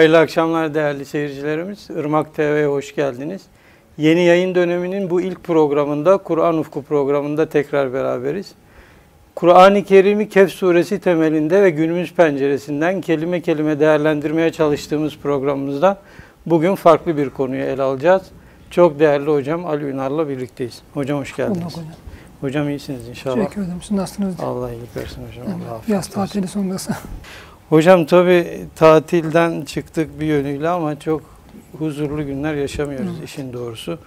Hayırlı akşamlar değerli seyircilerimiz. Irmak TV'ye hoş geldiniz. Yeni yayın döneminin bu ilk programında, Kur'an Ufku programında tekrar beraberiz. Kur'an-ı Kerim'i Kehf suresi temelinde ve günümüz penceresinden kelime kelime değerlendirmeye çalıştığımız programımızda bugün farklı bir konuyu ele alacağız. Çok değerli hocam Ali Ünar'la birlikteyiz. Hocam hoş geldiniz. Hocam. Hocam iyisiniz inşallah. Teşekkür ederim. Siz nasılsınız? Allah iyilik versin hocam. Yani Allah Yaz tatili sonrası. Hocam tabi tatilden çıktık bir yönüyle ama çok huzurlu günler yaşamıyoruz Evet. işin doğrusu.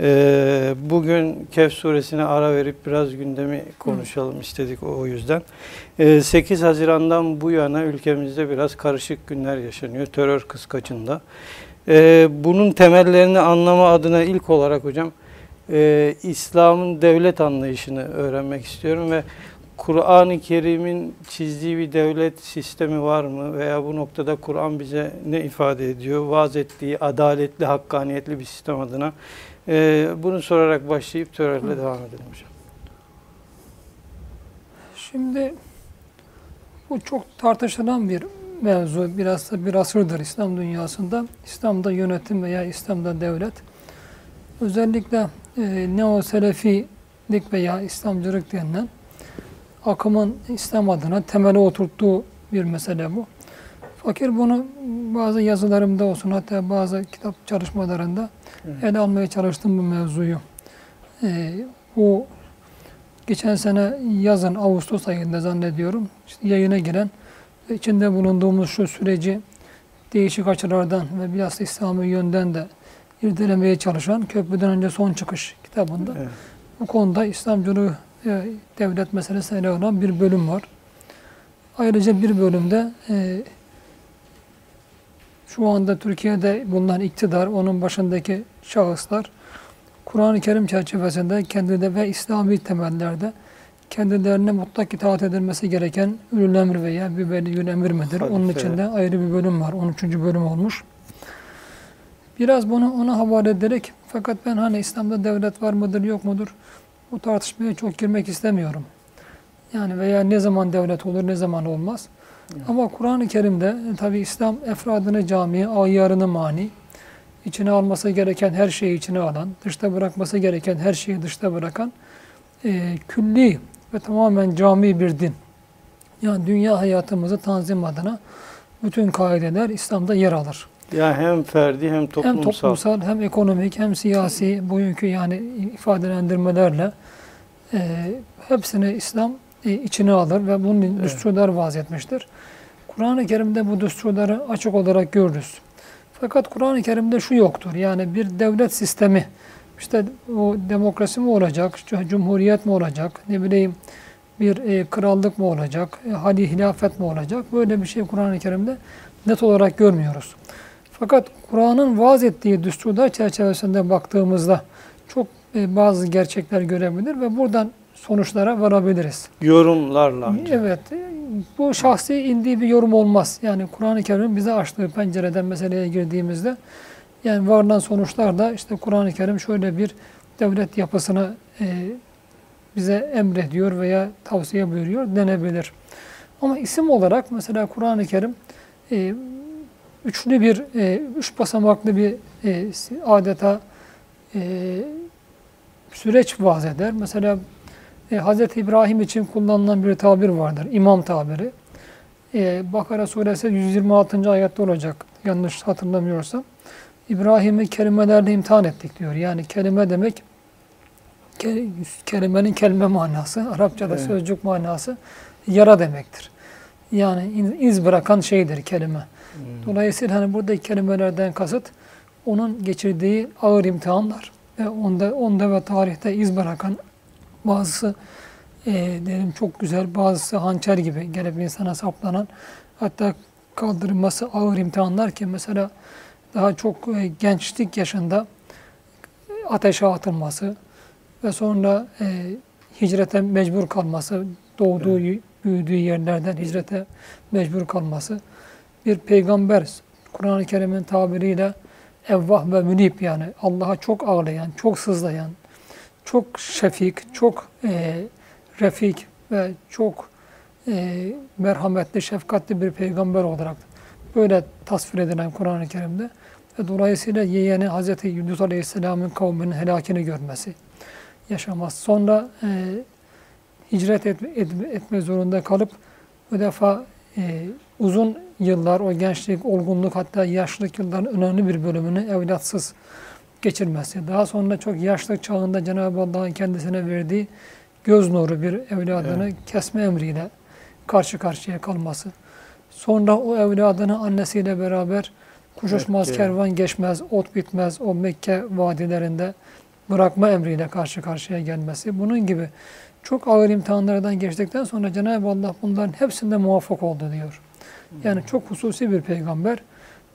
Ee, bugün Kehf suresine ara verip biraz gündemi konuşalım istedik o, o yüzden. Ee, 8 Haziran'dan bu yana ülkemizde biraz karışık günler yaşanıyor terör kıskaçında. Ee, bunun temellerini anlama adına ilk olarak hocam e, İslam'ın devlet anlayışını öğrenmek istiyorum ve Kur'an-ı Kerim'in çizdiği bir devlet sistemi var mı? Veya bu noktada Kur'an bize ne ifade ediyor? Vaaz ettiği adaletli, hakkaniyetli bir sistem adına. Ee, bunu sorarak başlayıp törerle devam edelim hocam. Şimdi bu çok tartışılan bir mevzu. Biraz da bir asırdır İslam dünyasında. İslam'da yönetim veya İslam'da devlet. Özellikle e, neo-selefilik veya İslamcılık denilen akımın İslam adına temele oturttuğu bir mesele bu. Fakir bunu bazı yazılarımda olsun hatta bazı kitap çalışmalarında Evet. ele almaya çalıştım bu mevzuyu. Ee, bu geçen sene yazın Ağustos ayında zannediyorum işte yayına giren ve içinde bulunduğumuz şu süreci değişik açılardan ve biraz İslami yönden de irdelemeye çalışan Köprüden Önce Son Çıkış kitabında Evet. bu konuda İslamcılığı e, devlet meselesine ele alan bir bölüm var. Ayrıca bir bölümde e, şu anda Türkiye'de bulunan iktidar, onun başındaki şahıslar Kur'an-ı Kerim çerçevesinde kendileri ve İslami temellerde kendilerine mutlak itaat edilmesi gereken ülül emir veya bir veliyül emir midir? Onun Halife. içinde ayrı bir bölüm var. 13. bölüm olmuş. Biraz bunu ona havale ederek fakat ben hani İslam'da devlet var mıdır yok mudur bu tartışmaya çok girmek istemiyorum. Yani veya ne zaman devlet olur ne zaman olmaz. Ama Kur'an-ı Kerim'de e, tabi İslam efradını cami, ayyarını mani, içine alması gereken her şeyi içine alan, dışta bırakması gereken her şeyi dışta bırakan e, külli ve tamamen cami bir din. Yani dünya hayatımızı tanzim adına bütün kaideler İslam'da yer alır. Ya hem ferdi hem Hem toplumsal. toplumsal hem ekonomik hem siyasi bugünkü yani ifadelendirmelerle e, hepsini İslam e, içine alır ve bunun Evet. düsturlar vaz etmiştir. Kur'an-ı Kerim'de bu düsturları açık olarak görürüz. Fakat Kur'an-ı Kerim'de şu yoktur. Yani bir devlet sistemi, işte o demokrasi mi olacak, cumhuriyet mi olacak, ne bileyim bir e, krallık mı olacak, e, hali hilafet mi olacak? Böyle bir şey Kur'an-ı Kerim'de net olarak görmüyoruz. Fakat Kur'an'ın vaaz ettiği düsturlar çerçevesinde baktığımızda çok e, bazı gerçekler görebilir ve buradan sonuçlara varabiliriz. Yorumlarla. Evet, e, bu şahsi indiği bir yorum olmaz. Yani Kur'an-ı Kerim'in bize açtığı pencereden meseleye girdiğimizde yani varılan sonuçlar da işte Kur'an-ı Kerim şöyle bir devlet yapısını e, bize emrediyor veya tavsiye buyuruyor denebilir. Ama isim olarak mesela Kur'an-ı Kerim e, üçlü bir, e, üç basamaklı bir e, adeta e, süreç vaaz eder. Mesela e, Hz. İbrahim için kullanılan bir tabir vardır. İmam tabiri. E, Bakara suresi 126. ayette olacak. Yanlış hatırlamıyorsam. İbrahim'i kelimelerle imtihan ettik diyor. Yani kelime demek ke- kelimenin kelime manası, Arapçada Evet. sözcük manası yara demektir. Yani iz bırakan şeydir kelime. Dolayısıyla hani buradaki kelimelerden kasıt onun geçirdiği ağır imtihanlar ve onda onda ve tarihte iz bırakan bazısı e, derim çok güzel, bazısı hançer gibi gelip insana saplanan hatta kaldırılması ağır imtihanlar ki mesela daha çok e, gençlik yaşında ateşe atılması ve sonra e, hicrete mecbur kalması, doğduğu, büyüdüğü yerlerden hicrete mecbur kalması, bir peygamber Kur'an-ı Kerim'in tabiriyle evvah ve münip yani Allah'a çok ağlayan, çok sızlayan, çok şefik, çok e, refik ve çok e, merhametli, şefkatli bir peygamber olarak Böyle tasvir edilen Kur'an-ı Kerim'de. Ve dolayısıyla yeğeni Hz. Yunus Aleyhisselam'ın kavminin helakini görmesi, yaşaması. Sonra e, hicret et, et, etme zorunda kalıp bu defa e, uzun yıllar, o gençlik, olgunluk hatta yaşlılık yılların önemli bir bölümünü evlatsız geçirmesi. Daha sonra çok yaşlı çağında Cenab-ı Allah'ın kendisine verdiği göz nuru bir evladını Evet. kesme emriyle karşı karşıya kalması. Sonra o evladını annesiyle beraber kuşuşmaz, Mekke. kervan geçmez, ot bitmez o Mekke vadilerinde bırakma emriyle karşı karşıya gelmesi. Bunun gibi çok ağır imtihanlardan geçtikten sonra Cenab-ı Allah bunların hepsinde muvaffak oldu diyor. Yani çok hususi bir peygamber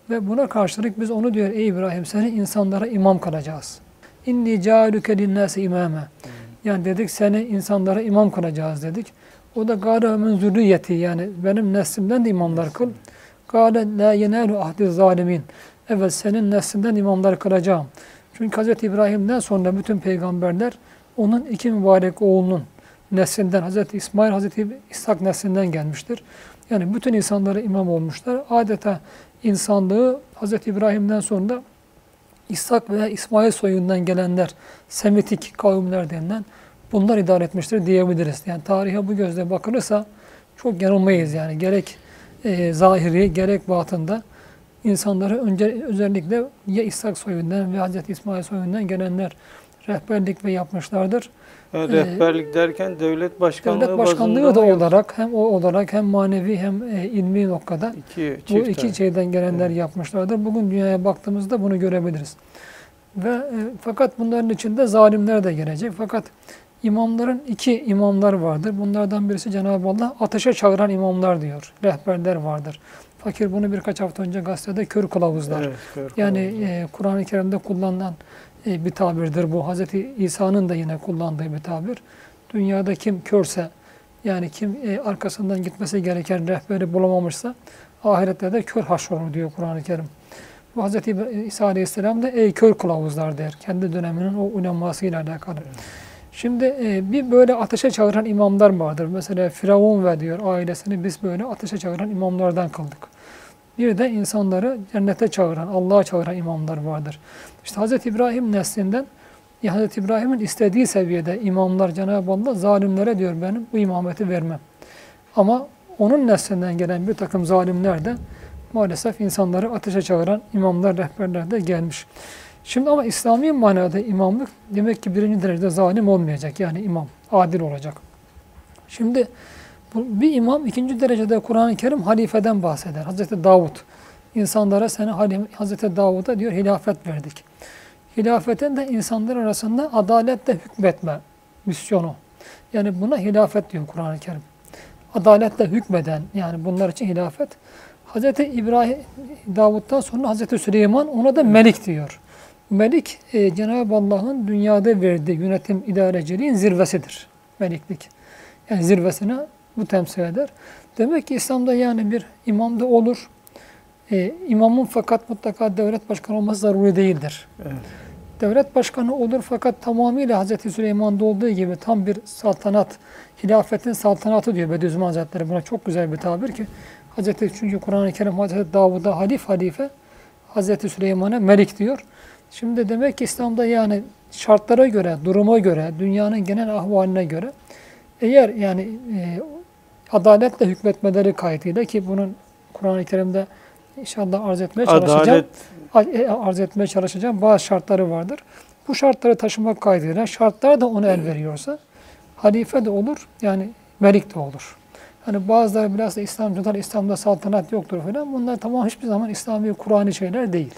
ve buna karşılık biz onu diyor ey İbrahim seni insanlara imam kılacağız. İnni câlüke linnâse imâme. Yani dedik seni insanlara imam kılacağız dedik. O da gâle min zürriyeti yani benim neslimden de imamlar kıl. Gâle la yenâlu ahdi zalimin. Evet senin neslinden imamlar kılacağım. Çünkü Hz. İbrahim'den sonra bütün peygamberler onun iki mübarek oğlunun neslinden Hz. İsmail, Hz. İshak neslinden gelmiştir. Yani bütün insanlara imam olmuşlar. Adeta insanlığı Hz. İbrahim'den sonra İshak veya İsmail soyundan gelenler, Semitik kavimler denilen bunlar idare etmiştir diyebiliriz. Yani tarihe bu gözle bakılırsa çok yanılmayız yani. Gerek e, zahiri gerek batında insanları önce özellikle ya İshak soyundan ve Hz. İsmail soyundan gelenler rehberlik ve yapmışlardır. Yani Ee, rehberlik derken devlet başkanlığı Devlet başkanlığı da olarak hem o olarak hem manevi hem e, ilmi noktada İki bu iki şeyden gelenler Evet. yapmışlardır. Bugün dünyaya baktığımızda bunu görebiliriz. Ve e, fakat bunların içinde zalimler de gelecek. Fakat imamların iki imamlar vardır. Bunlardan birisi Cenab-ı Allah ateşe çağıran imamlar diyor. Rehberler vardır. Fakir bunu birkaç hafta önce gazetede kör kılavuzlar. Evet, kör Yani e, Kur'an-ı Kerim'de kullanılan bir tabirdir bu. Hz. İsa'nın da yine kullandığı bir tabir. Dünyada kim körse, yani kim e, arkasından gitmesi gereken rehberi bulamamışsa, ahirette de kör haşrolur diyor Kur'an-ı Kerim. Bu Hz. İsa Aleyhisselam da ey kör kılavuzlar der. Kendi döneminin o ulemasıyla alakalı. Şimdi e, bir böyle ateşe çağıran imamlar vardır. Mesela Firavun ve diyor ailesini biz böyle ateşe çağıran imamlardan kıldık. Bir de insanları cennete çağıran, Allah'a çağıran imamlar vardır. İşte Hz. İbrahim neslinden ya Hz. İbrahim'in istediği seviyede imamlar Cenab-ı Allah zalimlere diyor benim bu imameti vermem. Ama onun neslinden gelen bir takım zalimler de maalesef insanları ateşe çağıran imamlar, rehberler de gelmiş. Şimdi ama İslami manada imamlık demek ki birinci derecede zalim olmayacak. Yani imam, adil olacak. Şimdi bir imam ikinci derecede Kur'an-ı Kerim halifeden bahseder. Hazreti Davud. İnsanlara seni Hazreti Davud'a diyor hilafet verdik. Hilafetin de insanlar arasında adaletle hükmetme misyonu. Yani buna hilafet diyor Kur'an-ı Kerim. Adaletle hükmeden yani bunlar için hilafet. Hazreti İbrahim Davud'dan sonra Hazreti Süleyman ona da melik diyor. Melik e, Cenab-ı Allah'ın dünyada verdiği yönetim idareciliğin zirvesidir. Meliklik. Yani zirvesine bu temsil eder. Demek ki İslam'da yani bir imam da olur. E, imamın fakat mutlaka devlet başkanı olması zaruri değildir. Evet. Devlet başkanı olur fakat tamamıyla Hz. Süleyman'da olduğu gibi tam bir saltanat, hilafetin saltanatı diyor Bediüzzaman Hazretleri. Buna çok güzel bir tabir ki Hz. çünkü Kur'an-ı Kerim Hz. Davud'a halif halife, Hz. Süleyman'a melik diyor. Şimdi demek ki İslam'da yani şartlara göre, duruma göre, dünyanın genel ahvaline göre eğer yani e, adaletle hükmetmeleri kaydıyla ki bunun Kur'an-ı Kerim'de inşallah arz etmeye çalışacağım Adalet e, arz etmeye çalışacağım bazı şartları vardır. Bu şartları taşımak kaydıyla şartlar da ona el veriyorsa halife de olur yani melik de olur. Hani bazıları biraz da İslamcılar İslam'da saltanat yoktur falan. Bunlar tamam hiçbir zaman İslami Kur'an'ı şeyler değil.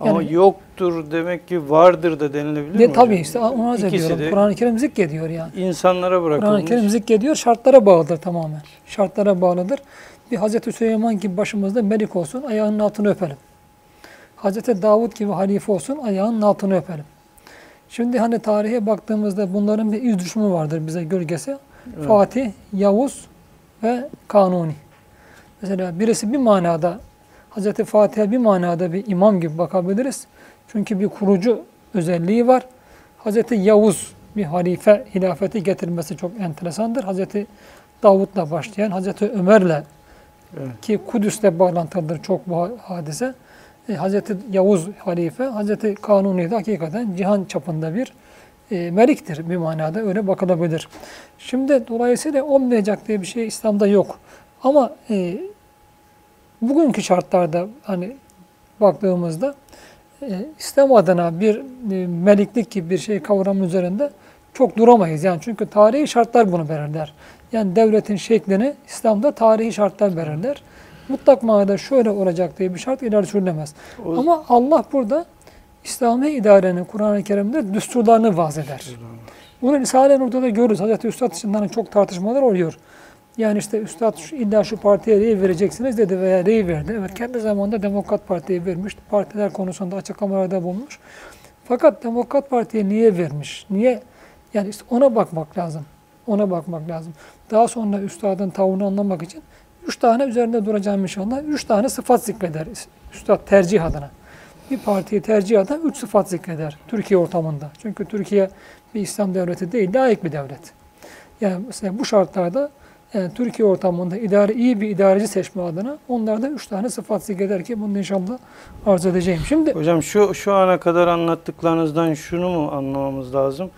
Ama Yani- yoktur demek ki vardır da denilebilir De, mi tabii hocam? işte İkisi ediyorum. de Kur'an-ı Kerim zikrediyor yani. insanlara Kur'an-ı bırakılmış. Kerim zikrediyor. Şartlara bağlıdır tamamen. Şartlara bağlıdır. Bir Hazreti Süleyman gibi başımızda melik olsun, ayağının altını öpelim. Hazreti Davud gibi halife olsun, ayağının altını öpelim. Şimdi hani tarihe baktığımızda bunların bir iz düşümü vardır bize gölgesi. Evet. Fatih, Yavuz ve Kanuni. Mesela birisi bir manada, Hazreti Fatih'e bir manada bir imam gibi bakabiliriz. Çünkü bir kurucu özelliği var. Hazreti Yavuz bir halife hilafeti getirmesi çok enteresandır. Hazreti Davud'la başlayan, Hazreti Ömer'le Evet. Ki Kudüs'le bağlantılıdır çok bu ha- hadise. E, Hazreti Yavuz halife, Hazreti Kanuni de hakikaten cihan çapında bir e, meliktir bir manada öyle bakılabilir. Şimdi dolayısıyla olmayacak diye bir şey İslam'da yok. Ama e, bugünkü şartlarda hani baktığımızda e, İslam adına bir e, meliklik gibi bir şey kavramı üzerinde çok duramayız. Yani çünkü tarihi şartlar bunu belirler. Yani devletin şeklini İslam'da tarihi şartlar belirler. Mutlak manada şöyle olacak diye bir şart ileri sürülemez. O- Ama Allah burada İslami idarenin Kur'an-ı Kerim'de düsturlarını vaz eder. Bunu Risale-i Nur'da da görürüz. Hazreti Üstad için hani çok tartışmalar oluyor. Yani işte Üstad şu- illa şu partiye rey vereceksiniz dedi veya rey verdi. Evet kendi zamanında Demokrat Parti'ye vermişti. Partiler konusunda açıklamalarda bulmuş. Fakat Demokrat Parti'ye niye vermiş? Niye? Yani işte ona bakmak lazım. Ona bakmak lazım. Daha sonra Üstad'ın tavrını anlamak için üç tane üzerinde duracağım inşallah. Üç tane sıfat zikreder Üstad tercih adına. Bir partiyi tercih eden üç sıfat zikreder Türkiye ortamında. Çünkü Türkiye bir İslam devleti değil, layık bir devlet. Yani mesela bu şartlarda yani Türkiye ortamında idare iyi bir idareci seçme adına onlarda üç tane sıfat zikreder ki bunu inşallah arz edeceğim. Şimdi Hocam şu şu ana kadar anlattıklarınızdan şunu mu anlamamız lazım?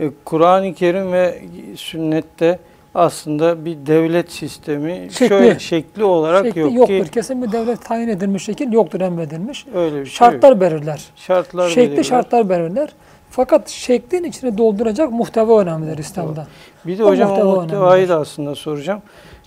E, Kur'an-ı Kerim ve sünnette aslında bir devlet sistemi Şekli. şöyle şekli olarak şekli yok yoktur. ki Kesin bir devlet tayin edilmiş şekil yoktur emredilmiş. öyle bir şey yok. Şartlar belirler. şartlar Şekli belirler. şartlar belirler. Fakat şeklin içine dolduracak muhteva önemlidir İslam'da. Bir de O hocam muhteva o muhtevayı da aslında soracağım.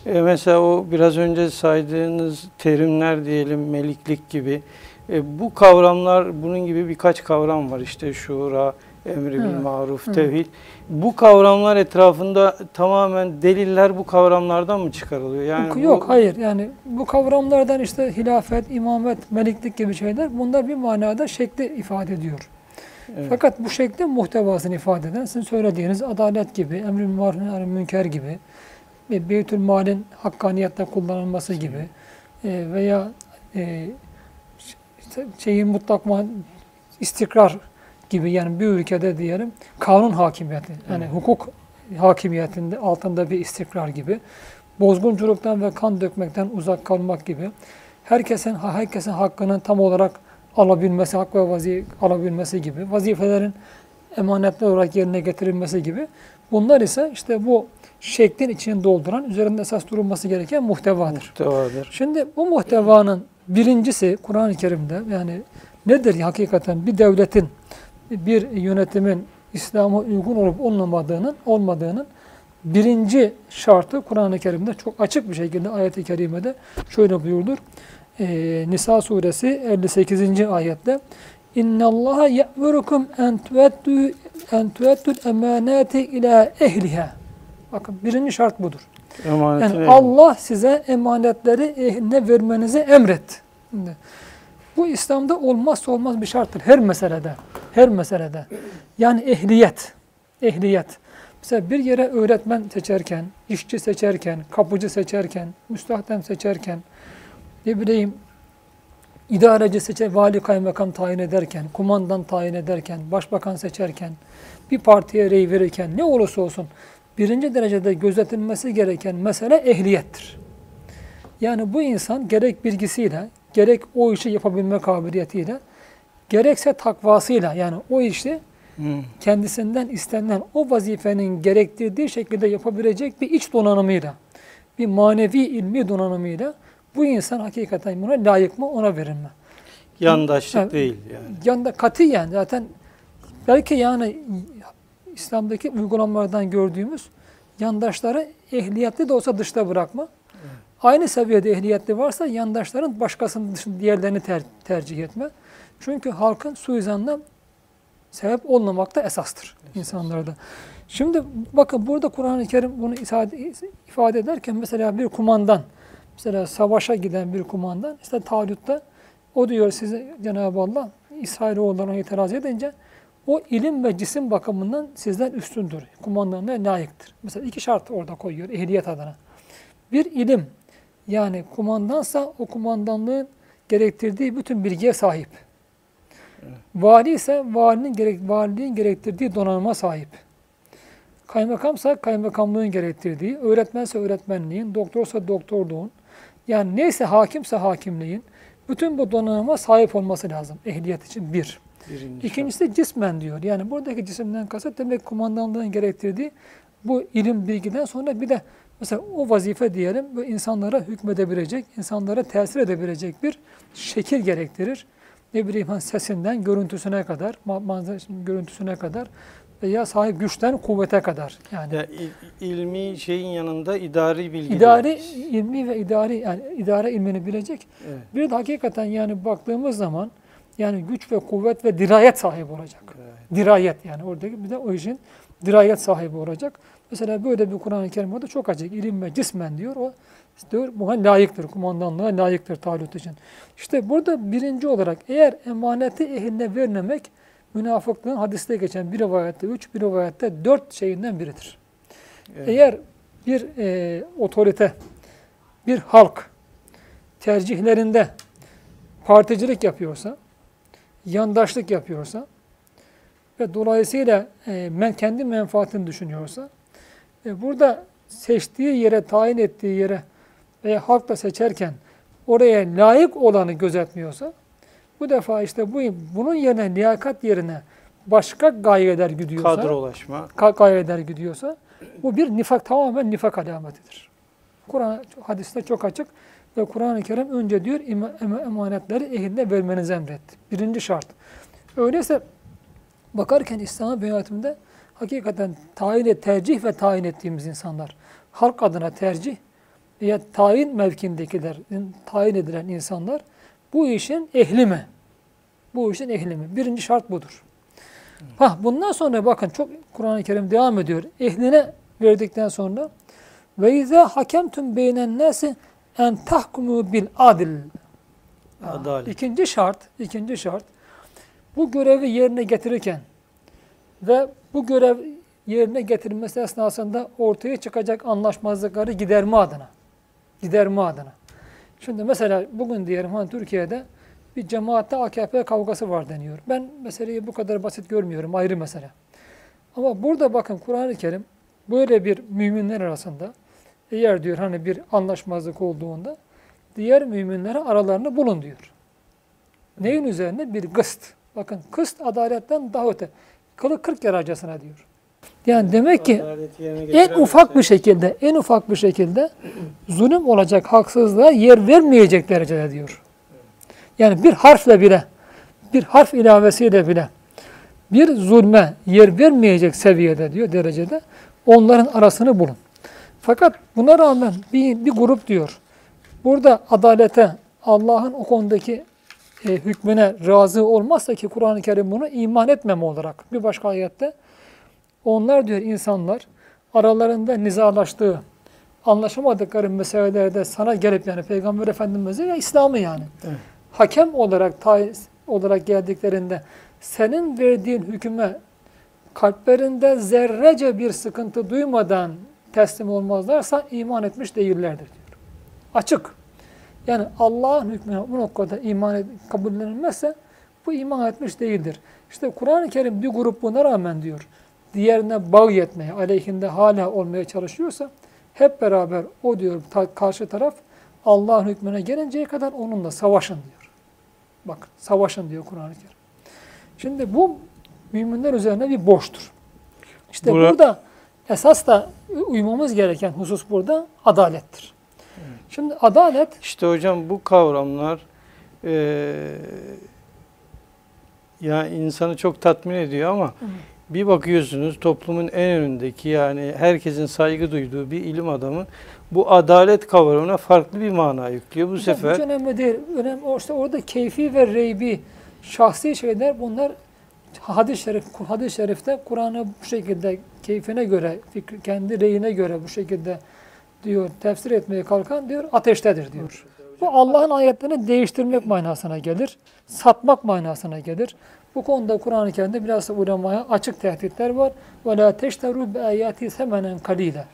E, mesela o biraz önce saydığınız terimler diyelim meliklik gibi. E, bu kavramlar bunun gibi birkaç kavram var. İşte şura, emri bil maruf, tevhid. Bu kavramlar etrafında tamamen deliller bu kavramlardan mı çıkarılıyor? Yani yok, bu- yok, hayır. Yani bu kavramlardan işte hilafet, imamet, meliklik gibi şeyler bunlar bir manada şekli ifade ediyor. Evet. Fakat bu şeklin muhtevasını ifade eden sizin söylediğiniz adalet gibi, emri maruf münker gibi, ve beytül malin hakkaniyette kullanılması gibi e, veya e, şeyin mutlak istikrar gibi yani bir ülkede diyelim kanun hakimiyeti yani hukuk hakimiyetinde altında bir istikrar gibi bozgunculuktan ve kan dökmekten uzak kalmak gibi herkesin herkesin hakkının tam olarak alabilmesi, hak ve vazife alabilmesi gibi vazifelerin emanetli olarak yerine getirilmesi gibi bunlar ise işte bu şeklin içini dolduran üzerinde esas durulması gereken muhtevadır. Muhtevadır. Şimdi bu muhtevanın birincisi Kur'an-ı Kerim'de yani nedir hakikaten bir devletin, bir yönetimin İslam'a uygun olup olmadığının olmadığının birinci şartı Kur'an-ı Kerim'de çok açık bir şekilde ayet-i kerimede şöyle buyurdur. Ee, Nisa suresi 58. ayette İnna Allaha ya'murukum en tuaddu en tuaddul emanati ila ehliha. Bakın birinci şart budur. Emanetin Yani. Allah size emanetleri ehline vermenizi emretti. Bu İslam'da olmazsa olmaz bir şarttır. Her meselede. Her meselede. Yani ehliyet. Ehliyet. Mesela bir yere öğretmen seçerken, işçi seçerken, kapıcı seçerken, müstahdem seçerken, ne bileyim idareci seçer, vali kaymakam tayin ederken, kumandan tayin ederken, başbakan seçerken, bir partiye rey verirken ne olursa olsun birinci derecede gözetilmesi gereken mesele ehliyettir. Yani bu insan gerek bilgisiyle, gerek o işi yapabilme kabiliyetiyle, gerekse takvasıyla yani o işi Hı. kendisinden istenilen o vazifenin gerektirdiği şekilde yapabilecek bir iç donanımıyla, bir manevi ilmi donanımıyla bu insan hakikaten buna layık mı ona verir mi? Yandaşlık Evet. değil yani. Yanında katiyen zaten belki yani İslam'daki uygulamalardan gördüğümüz yandaşları ehliyetli de olsa dışta bırakma. Aynı seviyede ehliyetli varsa yandaşların başkasının dışında diğerlerini ter- tercih etme. Çünkü halkın suizanına sebep olmamak da esastır insanlarda. Şimdi bakın burada Kur'an-ı Kerim bunu ifade, ifade ederken mesela bir kumandan, mesela savaşa giden bir kumandan, işte Talut'ta o diyor size Cenab-ı Allah İsrailoğullarına itiraz edince o ilim ve cisim bakımından sizden üstündür. Kumandanına layıktır. Mesela iki şart orada koyuyor ehliyet adına. Bir ilim yani kumandansa o kumandanlığın gerektirdiği bütün bilgiye sahip. Vali ise valinin gerek, valiliğin gerektirdiği donanıma sahip. Kaymakamsa kaymakamlığın gerektirdiği, öğretmense öğretmenliğin, doktorsa doktorluğun, Yani neyse hakimse hakimliğin bütün bu donanıma sahip olması lazım ehliyet için bir. Birinci İkincisi cismen diyor. Yani buradaki cisimden kasıt demek kumandanlığın gerektirdiği bu ilim bilgiden sonra bir de mesela o vazife diyelim bu insanlara hükmedebilecek, insanlara tesir edebilecek bir şekil gerektirir. Ne bileyim hani sesinden görüntüsüne kadar, ma- manzarasının görüntüsüne kadar veya sahip güçten kuvvete kadar. Yani Ya, il- ilmi şeyin yanında idari bilgi. idari ilmi ve idari yani idare ilmini bilecek. Evet. Bir de hakikaten yani baktığımız zaman yani güç ve kuvvet ve dirayet sahibi olacak. Evet. Dirayet yani oradaki bir de o işin dirayet sahibi olacak. Mesela böyle bir Kur'an-ı Kerim orada çok acayip. İlim ve cismen diyor. O diyor buna layıktır. Kumandanlığa layıktır Talut için. İşte burada birinci olarak eğer emaneti ehline vermemek münafıklığın hadiste geçen bir rivayette üç, bir rivayette dört şeyinden biridir. Evet. Eğer bir e, otorite, bir halk tercihlerinde particilik yapıyorsa, yandaşlık yapıyorsa ve dolayısıyla e, men kendi menfaatini düşünüyorsa, e, burada seçtiği yere, tayin ettiği yere veya halk da seçerken oraya layık olanı gözetmiyorsa, bu defa işte bu bunun yerine liyakat yerine başka gayeler gidiyorsa, Kadrolaşma. ka- gayeler gidiyorsa bu bir nifak tamamen nifak alametidir. Kur'an hadiste çok açık ve Kur'an-ı Kerim önce diyor ema- emanetleri ehline vermenizi emretti. Birinci şart. Öyleyse bakarken İslam yönetiminde hakikaten tayin et, tercih ve tayin ettiğimiz insanlar, halk adına tercih veya tayin mevkindekilerin tayin edilen insanlar bu işin ehli mi? Bu işin ehli mi? Birinci şart budur. Ha bundan sonra bakın çok Kur'an-ı Kerim devam ediyor. Ehline verdikten sonra ve izâ hakemtum beynen nâsi en tahkumu bil adil. Adalet. İkinci şart, ikinci şart bu görevi yerine getirirken ve bu görev yerine getirilmesi esnasında ortaya çıkacak anlaşmazlıkları giderme adına. Giderme adına. Şimdi mesela bugün diyelim hani Türkiye'de bir cemaatte AKP kavgası var deniyor. Ben meseleyi bu kadar basit görmüyorum. Ayrı mesele. Ama burada bakın Kur'an-ı Kerim böyle bir müminler arasında eğer diyor hani bir anlaşmazlık olduğunda diğer müminlere aralarını bulun diyor. Neyin üzerine? Bir gıst. Bakın kıst adaletten daha öte. Kılı kırk yararcasına diyor. Yani demek ki en ufak kimse- bir şekilde, en ufak bir şekilde zulüm olacak haksızlığa yer vermeyecek derecede diyor. Yani bir harfle bile, bir harf ilavesiyle bile bir zulme yer vermeyecek seviyede diyor, derecede onların arasını bulun. Fakat buna rağmen bir, bir grup diyor, burada adalete, Allah'ın o konudaki e, hükmüne razı olmazsa ki Kur'an-ı Kerim bunu iman etmeme olarak bir başka ayette onlar diyor insanlar aralarında nizalaştığı, anlaşamadıkları meselelerde sana gelip yani Peygamber Efendimiz'e ya İslam'ı yani Evet. Hakem olarak tayin olarak geldiklerinde senin verdiğin hüküme kalplerinde zerrece bir sıkıntı duymadan teslim olmazlarsa iman etmiş değillerdir diyor. Açık. Yani Allah'ın hükmüne bu noktada iman ed- kabullenilmezse bu iman etmiş değildir. İşte Kur'an-ı Kerim bir grup buna rağmen diyor diğerine bağ yetmeye, aleyhinde hala olmaya çalışıyorsa hep beraber o diyor karşı taraf Allah'ın hükmüne gelinceye kadar onunla savaşın diyor. Bak savaşın diyor Kur'an-ı Kerim. Şimdi bu müminler üzerine bir borçtur. İşte Bura- burada esas da uymamız gereken husus burada adalettir. Şimdi adalet İşte hocam bu kavramlar eee ya insanı çok tatmin ediyor ama bir bakıyorsunuz toplumun en önündeki yani herkesin saygı duyduğu bir ilim adamı bu adalet kavramına farklı bir mana yüklüyor. Bu Hiç sefer önemli değil. Önemli, işte orada keyfi ve reybi, şahsi şeyler bunlar hadis-i şerif, hadis-i şerifte Kur'an'ı bu şekilde keyfine göre, fikri, kendi reyine göre bu şekilde diyor tefsir etmeye kalkan diyor ateştedir diyor. Bu Allah'ın ayetlerini değiştirmek manasına gelir. Satmak manasına gelir. Bu konuda Kur'an-ı Kerim'de biraz ulemaya açık tehditler var. Ve la teşteru bi ayati semenen kalile.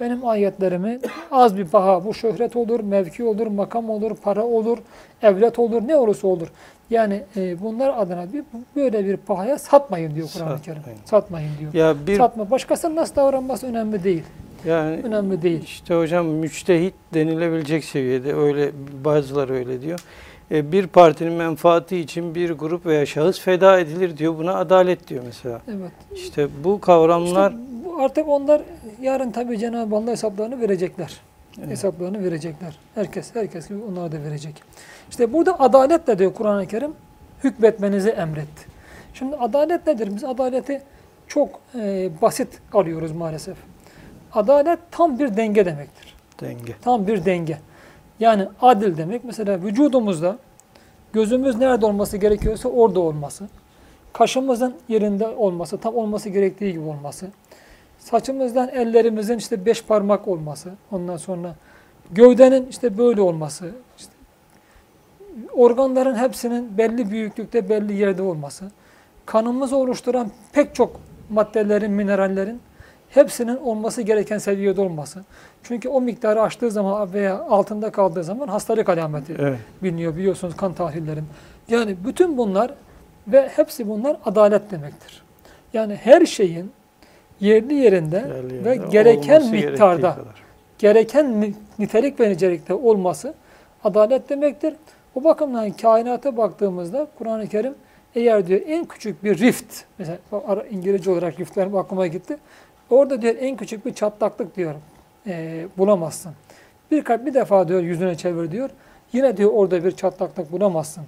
Benim ayetlerimi az bir paha, bu şöhret olur, mevki olur, makam olur, para olur, evlat olur, ne olursa olur. Yani e, bunlar adına bir böyle bir pahaya satmayın diyor Kur'an-ı Kerim. Satmayın diyor. Ya bir... Satma. Başkasının nasıl davranması önemli değil. Yani önemli değil. İşte hocam müçtehit denilebilecek seviyede öyle bazıları öyle diyor. E, bir partinin menfaati için bir grup veya şahıs feda edilir diyor. Buna adalet diyor mesela. Evet. İşte bu kavramlar İşte bu artık onlar yarın tabii Cenab-ı Allah hesaplarını verecekler. Evet. Hesaplarını verecekler. Herkes herkes gibi onlar da verecek. İşte burada adaletle diyor Kur'an-ı Kerim hükmetmenizi emretti. Şimdi adalet nedir? Biz adaleti çok e, basit arıyoruz maalesef. Adalet tam bir denge demektir. denge. Tam bir denge. Yani adil demek mesela vücudumuzda gözümüz nerede olması gerekiyorsa orada olması. Kaşımızın yerinde olması, tam olması gerektiği gibi olması. Saçımızdan ellerimizin işte beş parmak olması. Ondan sonra gövdenin işte böyle olması. işte organların hepsinin belli büyüklükte, belli yerde olması. Kanımızı oluşturan pek çok maddelerin, minerallerin hepsinin olması gereken seviyede olması. Çünkü o miktarı aştığı zaman veya altında kaldığı zaman hastalık alameti Evet. biliniyor biliyorsunuz kan tahlillerin. Yani bütün bunlar ve hepsi bunlar adalet demektir. Yani her şeyin yerli yerinde Yerli ve yerinde gereken miktarda, kadar. gereken ni- nitelik ve nicelikte olması adalet demektir. Bu bakımdan kainata baktığımızda Kur'an-ı Kerim eğer diyor en küçük bir rift, mesela o İngilizce olarak riftlerim aklıma gitti. Orada diyor en küçük bir çatlaklık diyor e, bulamazsın. Bir, bir defa diyor yüzüne çevir diyor. Yine diyor orada bir çatlaklık bulamazsın.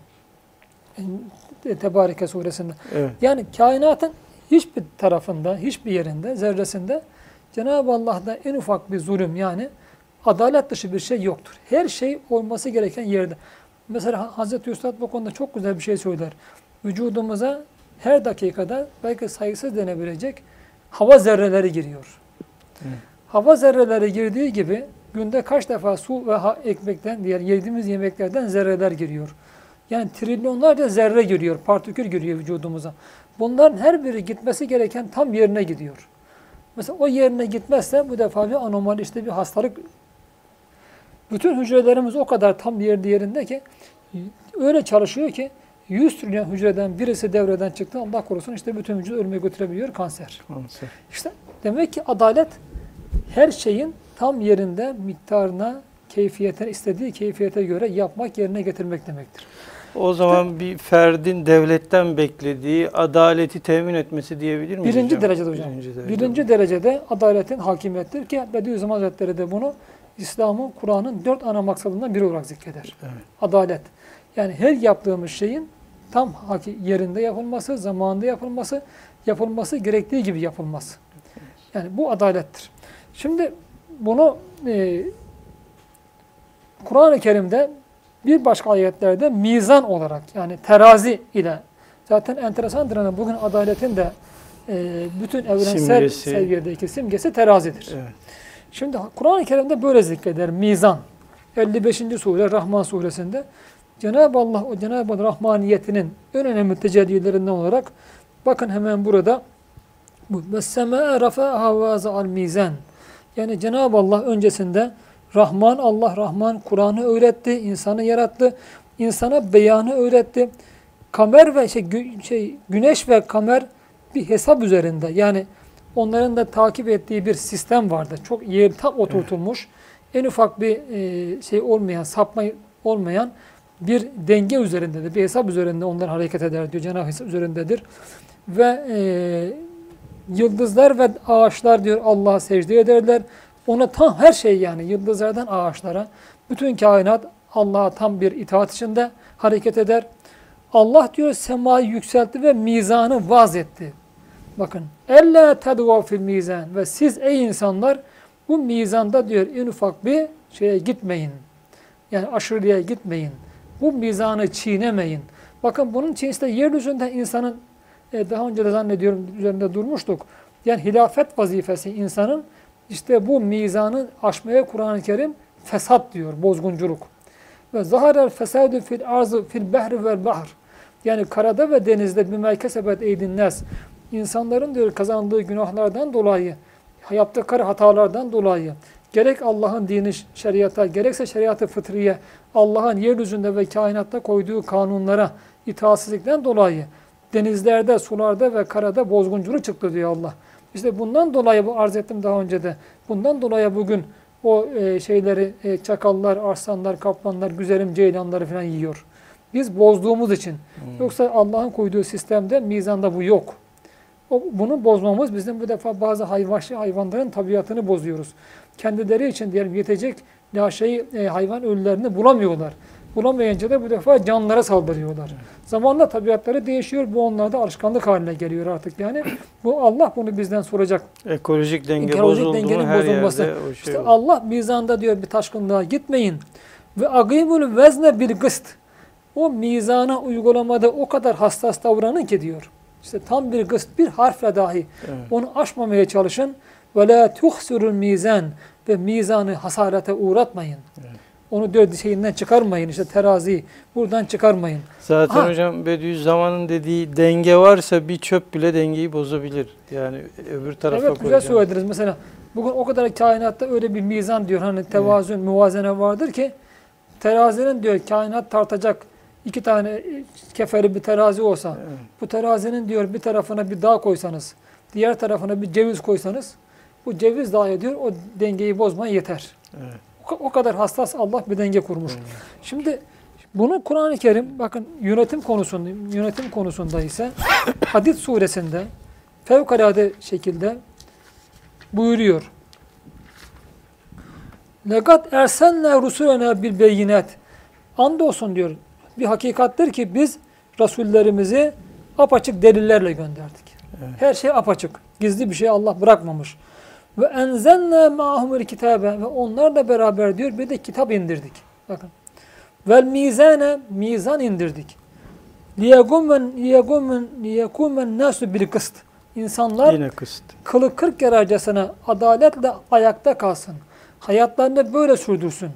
E, Tebareke suresinde. Evet. Yani kainatın hiçbir tarafında, hiçbir yerinde, zerresinde Cenab-ı Allah'da en ufak bir zulüm yani adalet dışı bir şey yoktur. Her şey olması gereken yerde. Mesela Hazreti Üstad bu konuda çok güzel bir şey söyler. Vücudumuza her dakikada belki sayısız denebilecek hava zerreleri giriyor. Evet. Hava zerreleri girdiği gibi günde kaç defa su ve ekmekten, diğer yediğimiz yemeklerden zerreler giriyor. Yani trilyonlarca zerre giriyor, partikül giriyor vücudumuza. Bunların her biri gitmesi gereken tam yerine gidiyor. Mesela o yerine gitmezse bu defa bir anomali işte bir hastalık. Bütün hücrelerimiz o kadar tam yerde yerinde ki öyle çalışıyor ki 100 trilyon hücreden birisi devreden çıktı Allah korusun işte bütün vücudu ölüme götürebiliyor kanser. Kanser. İşte demek ki adalet her şeyin tam yerinde miktarına, keyfiyetine, istediği keyfiyete göre yapmak, yerine getirmek demektir. O zaman bir ferdin devletten beklediği adaleti temin etmesi diyebilir miyiz Birinci hocam? derecede hocam. Birinci derecede. Birinci derecede adaletin hakimiyettir ki Bediüzzaman Hazretleri de bunu İslam'ın, Kur'an'ın dört ana maksadından biri olarak zikreder. Evet. Adalet. Yani her yaptığımız şeyin tam yerinde yapılması, zamanında yapılması, yapılması gerektiği gibi yapılması. Yani bu adalettir. Şimdi bunu e, Kur'an-ı Kerim'de bir başka ayetlerde mizan olarak yani terazi ile zaten enteresandır. Yani bugün adaletin de e, bütün evrensel simgesi. seviyedeki simgesi terazidir. Evet. Şimdi Kur'an-ı Kerim'de böyle zikreder mizan. 55. sure Rahman suresinde Cenab-ı Allah o Cenab-ı Allah rahmaniyetinin en önemli tecellilerinden olarak bakın hemen burada bu ve semâ rafa'ahâ vâza'al mizan yani Cenab-ı Allah öncesinde Rahman, Allah Rahman Kur'an'ı öğretti, insanı yarattı, insana beyanı öğretti. Kamer ve şey, gü- şey güneş ve kamer bir hesap üzerinde. Yani onların da takip ettiği bir sistem vardı. Çok yer tam oturtulmuş. En ufak bir e, şey olmayan, sapma olmayan bir denge üzerindedir. Bir hesap üzerinde onlar hareket eder diyor. Cenab-ı hesap üzerindedir. Ve e, yıldızlar ve ağaçlar diyor Allah'a secde ederler. Ona tam her şey yani yıldızlardan ağaçlara bütün kainat Allah'a tam bir itaat içinde hareket eder. Allah diyor semayı yükseltti ve mizanı vaz etti. Bakın. Elle tedva fil mizan ve siz ey insanlar bu mizanda diyor en ufak bir şeye gitmeyin. Yani aşırıya gitmeyin. Bu mizanı çiğnemeyin. Bakın bunun için işte yeryüzünde insanın e, daha önce de zannediyorum üzerinde durmuştuk. Yani hilafet vazifesi insanın işte bu mizanı aşmaya Kur'an-ı Kerim fesat diyor, bozgunculuk. Ve zaharer fesadu fil arzı fil behri vel bahr. Yani karada ve denizde bir kesebet eydin nas. İnsanların diyor kazandığı günahlardan dolayı, yaptıkları hatalardan dolayı gerek Allah'ın dini şeriata, gerekse şeriatı fıtriye, Allah'ın yeryüzünde ve kainatta koyduğu kanunlara itaatsizlikten dolayı denizlerde, sularda ve karada bozgunculuk çıktı diyor Allah. İşte bundan dolayı bu arz ettim daha önce de. Bundan dolayı bugün o e, şeyleri e, çakallar, arslanlar, kaplanlar, güzelim ceylanları falan yiyor. Biz bozduğumuz için. Yoksa Allah'ın koyduğu sistemde mizanda bu yok. O, bunu bozmamız bizim bu defa bazı hayvan, hayvanların tabiatını bozuyoruz. Kendileri için diyelim yetecek laşayı, e, hayvan ölülerini bulamıyorlar. Bulamayınca da bu defa canlara saldırıyorlar. Zamanla tabiatları değişiyor. Bu onlarda alışkanlık haline geliyor artık. Yani bu Allah bunu bizden soracak. Ekolojik denge Ekolojik bozuldu dengenin her bozulması. yerde şey İşte. Allah mizanda diyor bir taşkınlığa gitmeyin. Ve agimul vezne bil gıst. O mizana uygulamada o kadar hassas davranın ki diyor. İşte tam bir gıst bir harfle dahi Evet. onu aşmamaya çalışın. Ve la tuhsurul mizan ve mizanı hasarete uğratmayın. Onu dört şeyinden çıkarmayın işte terazi buradan çıkarmayın. Zaten Ha. hocam Bediüzzaman'ın dediği denge varsa bir çöp bile dengeyi bozabilir. Yani öbür tarafa evet güzel koyacağım. söylediniz. Mesela bugün o kadar kainatta öyle bir mizan diyor hani tevazun, muvazene vardır ki terazinin diyor kainat tartacak iki tane keferi bir terazi olsa Evet. bu terazinin diyor bir tarafına bir dağ koysanız diğer tarafına bir ceviz koysanız bu ceviz dağı diyor o dengeyi bozmaya yeter. Evet. O, kadar hassas Allah bir denge kurmuş. Şimdi bunu Kur'an-ı Kerim bakın yönetim konusunda yönetim konusunda ise Hadid suresinde fevkalade şekilde buyuruyor. Legat ersenle rusulena bil beyinat. Andolsun diyor. Bir hakikattir ki biz rasullerimizi apaçık delillerle gönderdik. Evet. Her şey apaçık. Gizli bir şey Allah bırakmamış. Ve enzelne ma'humul kitabe ve onlarla beraber diyor bir de kitap indirdik. Bakın. Vel mizane mizan indirdik. Liyegumen liyegumen liyekumen nasu bil kıst. İnsanlar Yine kıst. kılı kırk yararcasına adaletle ayakta kalsın. Hayatlarını böyle sürdürsün.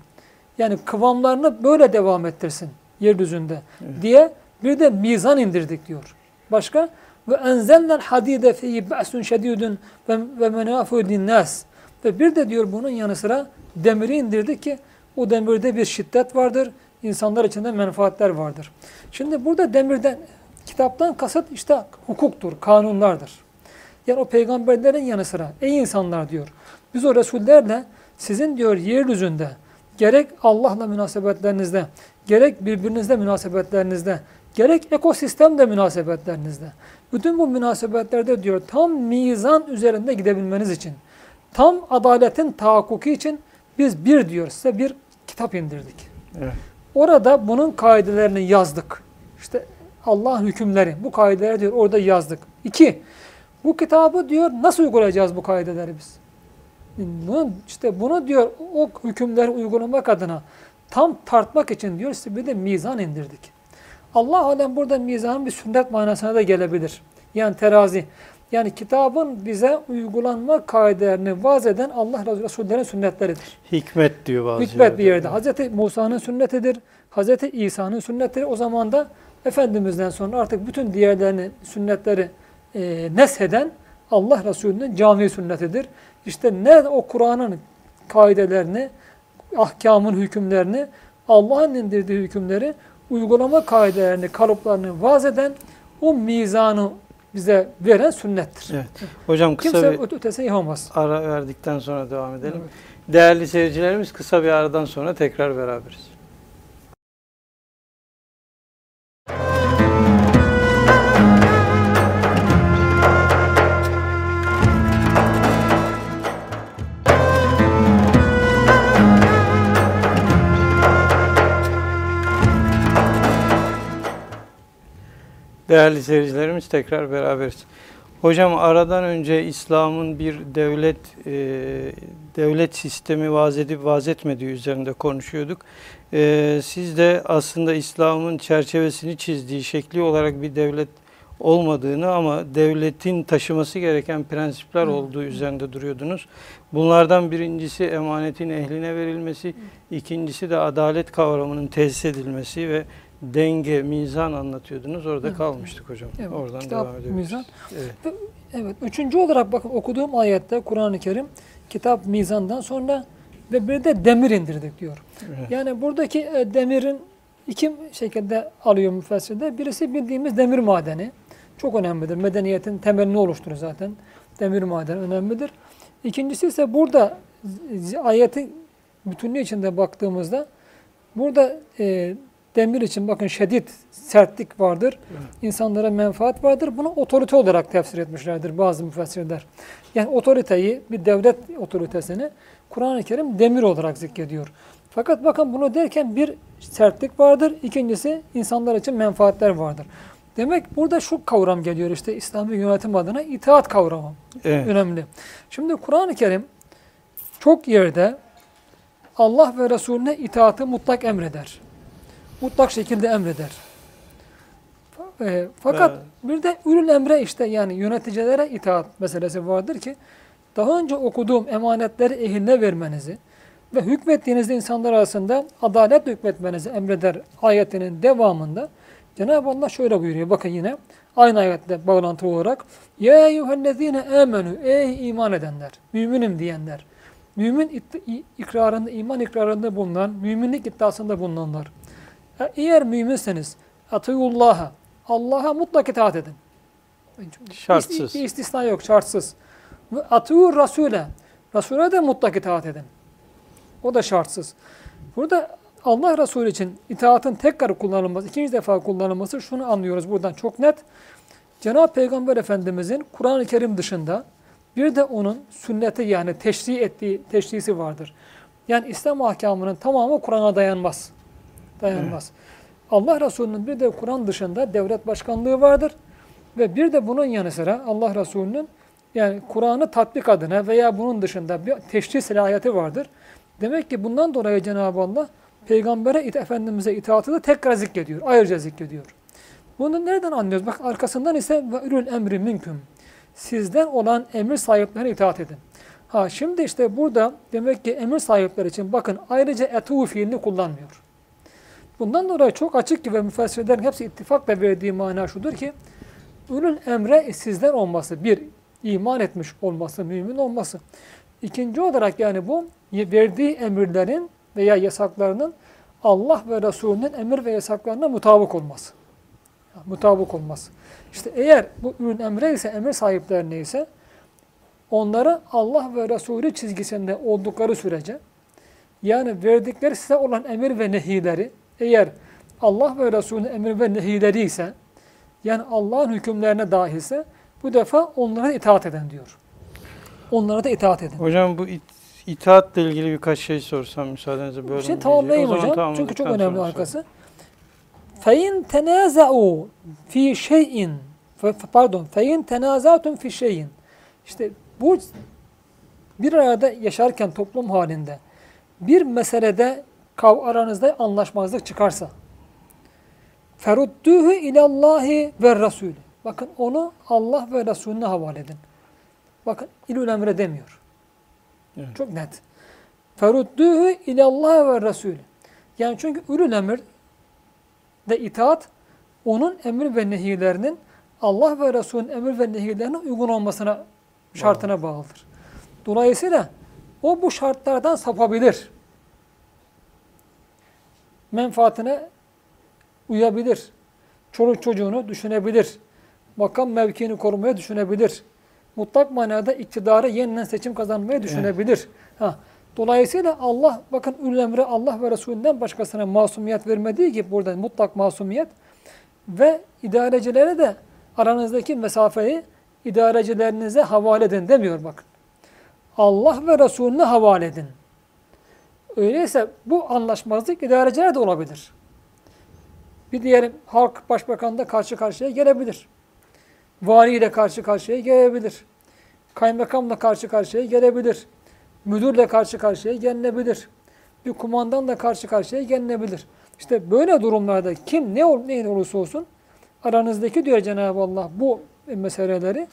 Yani kıvamlarını böyle devam ettirsin yeryüzünde diye bir de mizan indirdik diyor. Başka ve enzelnel hadide fi ba'sun şedidun ve menafu linnas. Ve bir de diyor bunun yanı sıra demiri indirdik ki o demirde bir şiddet vardır. insanlar için de menfaatler vardır. Şimdi burada demirden kitaptan kasıt işte hukuktur, kanunlardır. Yani o peygamberlerin yanı sıra ey insanlar diyor. Biz o Resullerle sizin diyor yeryüzünde gerek Allah'la münasebetlerinizde, gerek birbirinizle münasebetlerinizde, gerek ekosistemde münasebetlerinizde. Bütün bu münasebetlerde diyor tam mizan üzerinde gidebilmeniz için, tam adaletin tahakkuki için biz bir diyor size bir kitap indirdik. Evet. Orada bunun kaidelerini yazdık. İşte Allah'ın hükümleri. Bu kaideleri diyor orada yazdık. İki, bu kitabı diyor nasıl uygulayacağız bu kaideleri biz? Bunu, işte bunu diyor o hükümleri uygulamak adına tam tartmak için diyor size bir de mizan indirdik. Allah alem burada mizanın bir sünnet manasına da gelebilir. Yani terazi. Yani kitabın bize uygulanma kaidelerini vaz eden Allah Resullerin sünnetleridir. Hikmet diyor bazı Hikmet bir yerde. yerde. Hazreti Musa'nın sünnetidir. Hazreti İsa'nın sünnetidir. O zaman da Efendimiz'den sonra artık bütün diğerlerini sünnetleri e, nesheden Allah Resulü'nün cami sünnetidir. İşte ne o Kur'an'ın kaidelerini, ahkamın hükümlerini, Allah'ın indirdiği hükümleri, uygulama kaidelerini, kalıplarını vaz eden o mizanı bize veren sünnettir. Evet. Hocam kısa Kimse bir öte- ötesini yapamaz. ara verdikten sonra devam edelim. Evet. Değerli seyircilerimiz kısa bir aradan sonra tekrar beraberiz. Değerli seyircilerimiz tekrar beraberiz. Hocam aradan önce İslam'ın bir devlet e, devlet sistemi vaz edip vaz etmediği üzerinde konuşuyorduk. E, siz de aslında İslam'ın çerçevesini çizdiği şekli olarak bir devlet olmadığını ama devletin taşıması gereken prensipler olduğu üzerinde duruyordunuz. Bunlardan birincisi emanetin ehline verilmesi, ikincisi de adalet kavramının tesis edilmesi ve denge, mizan anlatıyordunuz. Orada Evet. kalmıştık hocam. Evet, Oradan kitap, devam edebiliriz. mizan. Evet. Evet. Üçüncü olarak bakın okuduğum ayette Kur'an-ı Kerim kitap mizandan sonra ve bir de demir indirdik diyor. Evet. Yani buradaki e, demirin iki şekilde alıyor müfessirde. Birisi bildiğimiz demir madeni. Çok önemlidir. Medeniyetin temelini oluşturur zaten. Demir madeni önemlidir. İkincisi ise burada ayetin bütünlüğü içinde baktığımızda burada e, demir için bakın şiddet, sertlik vardır. İnsanlara menfaat vardır. Bunu otorite olarak tefsir etmişlerdir bazı müfessirler. Yani otoriteyi, bir devlet otoritesini Kur'an-ı Kerim demir olarak zikrediyor. Fakat bakın bunu derken bir sertlik vardır. İkincisi insanlar için menfaatler vardır. Demek burada şu kavram geliyor işte İslami yönetim adına itaat kavramı Evet. önemli. Şimdi Kur'an-ı Kerim çok yerde Allah ve Resulüne itaatı mutlak emreder. Mutlak şekilde emreder. Fa- e, Fakat Evet. bir de ürün emre işte yani yöneticilere itaat meselesi vardır ki daha önce okuduğum emanetleri ehline vermenizi ve hükmettiğinizde insanlar arasında adalet hükmetmenizi emreder ayetinin devamında Cenab-ı Allah şöyle buyuruyor. Bakın yine aynı ayette bağlantılı olarak Ya eyyühellezine amenu ey iman edenler, müminim diyenler, mümin ikrarında, iman ikrarında bulunan, müminlik iddiasında bulunanlar. Eğer müminseniz atıyullaha, Allah'a mutlak itaat edin. Şartsız. Bir istisna yok, şartsız. Ve atıyur Rasule, Resul'e de mutlak itaat edin. O da şartsız. Burada Allah Resulü için itaatın tekrar kullanılması, ikinci defa kullanılması şunu anlıyoruz buradan çok net. Cenab-ı Peygamber Efendimizin Kur'an-ı Kerim dışında bir de onun sünneti yani teşri ettiği teşrisi vardır. Yani İslam ahkamının tamamı Kur'an'a dayanmaz. Dayanmaz. Allah Resulü'nün bir de Kur'an dışında devlet başkanlığı vardır. Ve bir de bunun yanı sıra Allah Resulü'nün yani Kur'an'ı tatbik adına veya bunun dışında bir teşri silahiyeti vardır. Demek ki bundan dolayı Cenab-ı Allah Peygamber'e, it- Efendimiz'e itaatı da tekrar zikrediyor. Ayrıca zikrediyor. Bunu nereden anlıyoruz? Bak arkasından ise ve ürül emri minküm. Sizden olan emir sahiplerine itaat edin. Ha şimdi işte burada demek ki emir sahipleri için bakın ayrıca etu fiilini kullanmıyor. Bundan dolayı çok açık ki ve müfessirlerin hepsi ittifakla verdiği mana şudur ki ürün emre sizden olması. Bir, iman etmiş olması, mümin olması. İkinci olarak yani bu verdiği emirlerin veya yasaklarının Allah ve Resulünün emir ve yasaklarına mutabık olması. Mutabık olması. İşte eğer bu ürün emre ise, emir sahiplerine ise onları Allah ve Resulü çizgisinde oldukları sürece yani verdikleri size olan emir ve nehileri eğer Allah ve Resulünün emir ve nehileri ise, yani Allah'ın hükümlerine dahilse, bu defa onlara itaat edin diyor. Onlara da itaat edin. Hocam bu it, itaatle ilgili birkaç şey sorsam müsaadenizle böyle. Şey tamamlayayım hocam. Çünkü çok önemli arkası. Fein tenaza'u fi şeyin pardon fein tenazatun fi şeyin işte bu bir arada yaşarken toplum halinde bir meselede kav aranızda anlaşmazlık çıkarsa ferudduhu ilallahi ve rasul. Bakın onu Allah ve Resulüne havale edin. Bakın ilül emre demiyor. Evet. Çok net. Ferudduhu ilallah ve Resul. Yani çünkü ülül emir de itaat onun emir ve nehilerinin Allah ve Resulün emir ve nehilerine uygun olmasına şartına bağlıdır. Dolayısıyla o bu şartlardan sapabilir. Menfaatine uyabilir. Çoluk çocuğunu düşünebilir. Makam mevkiini korumaya düşünebilir. Mutlak manada iktidarı yeniden seçim kazanmayı düşünebilir. Ha. Dolayısıyla Allah bakın ülül emre Allah ve Resulünden başkasına masumiyet vermediği gibi burada mutlak masumiyet ve idarecilere de aranızdaki mesafeyi idarecilerinize havale edin demiyor bakın. Allah ve Resulüne havale edin. Öyleyse bu anlaşmazlık idarecilere de olabilir. Bir diyelim halk başbakanla karşı karşıya gelebilir. Valiyle karşı karşıya gelebilir. Kaymakamla karşı karşıya gelebilir. Müdürle karşı karşıya gelinebilir. Bir kumandanla karşı karşıya gelinebilir. İşte böyle durumlarda kim ne ol, ne olursa olsun aranızdaki diyor Cenab-ı Allah bu meseleleri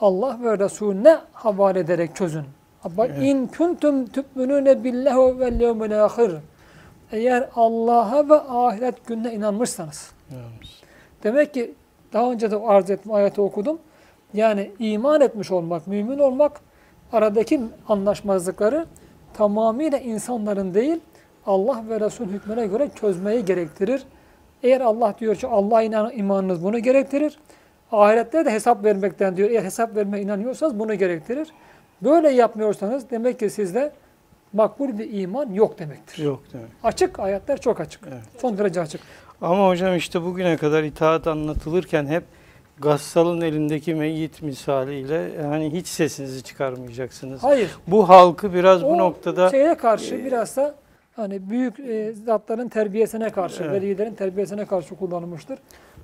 Allah ve Resulüne havale ederek çözün. Bak Evet. in kuntum tu'minune billahi vel yevmil ahir. Eğer Allah'a ve ahiret gününe inanmışsanız. Demek ki daha önce de arz ettim, ayeti okudum. Yani iman etmiş olmak, mümin olmak aradaki anlaşmazlıkları tamamıyla insanların değil Allah ve Resul hükmüne göre çözmeyi gerektirir. Eğer Allah diyor ki Allah inan, imanınız bunu gerektirir. ahirette de hesap vermekten diyor. Eğer hesap vermeye inanıyorsanız bunu gerektirir. Böyle yapmıyorsanız demek ki sizde makbul bir iman yok demektir. Yok demek. Açık, ayetler çok açık. Evet. Son derece açık. Ama hocam işte bugüne kadar itaat anlatılırken hep Gassal'ın elindeki meyyit misaliyle yani hiç sesinizi çıkarmayacaksınız. Hayır. Bu halkı biraz bu O noktada şeye karşı e, biraz da hani büyük e, zatların terbiyesine karşı, Evet. velilerin terbiyesine karşı kullanılmıştır.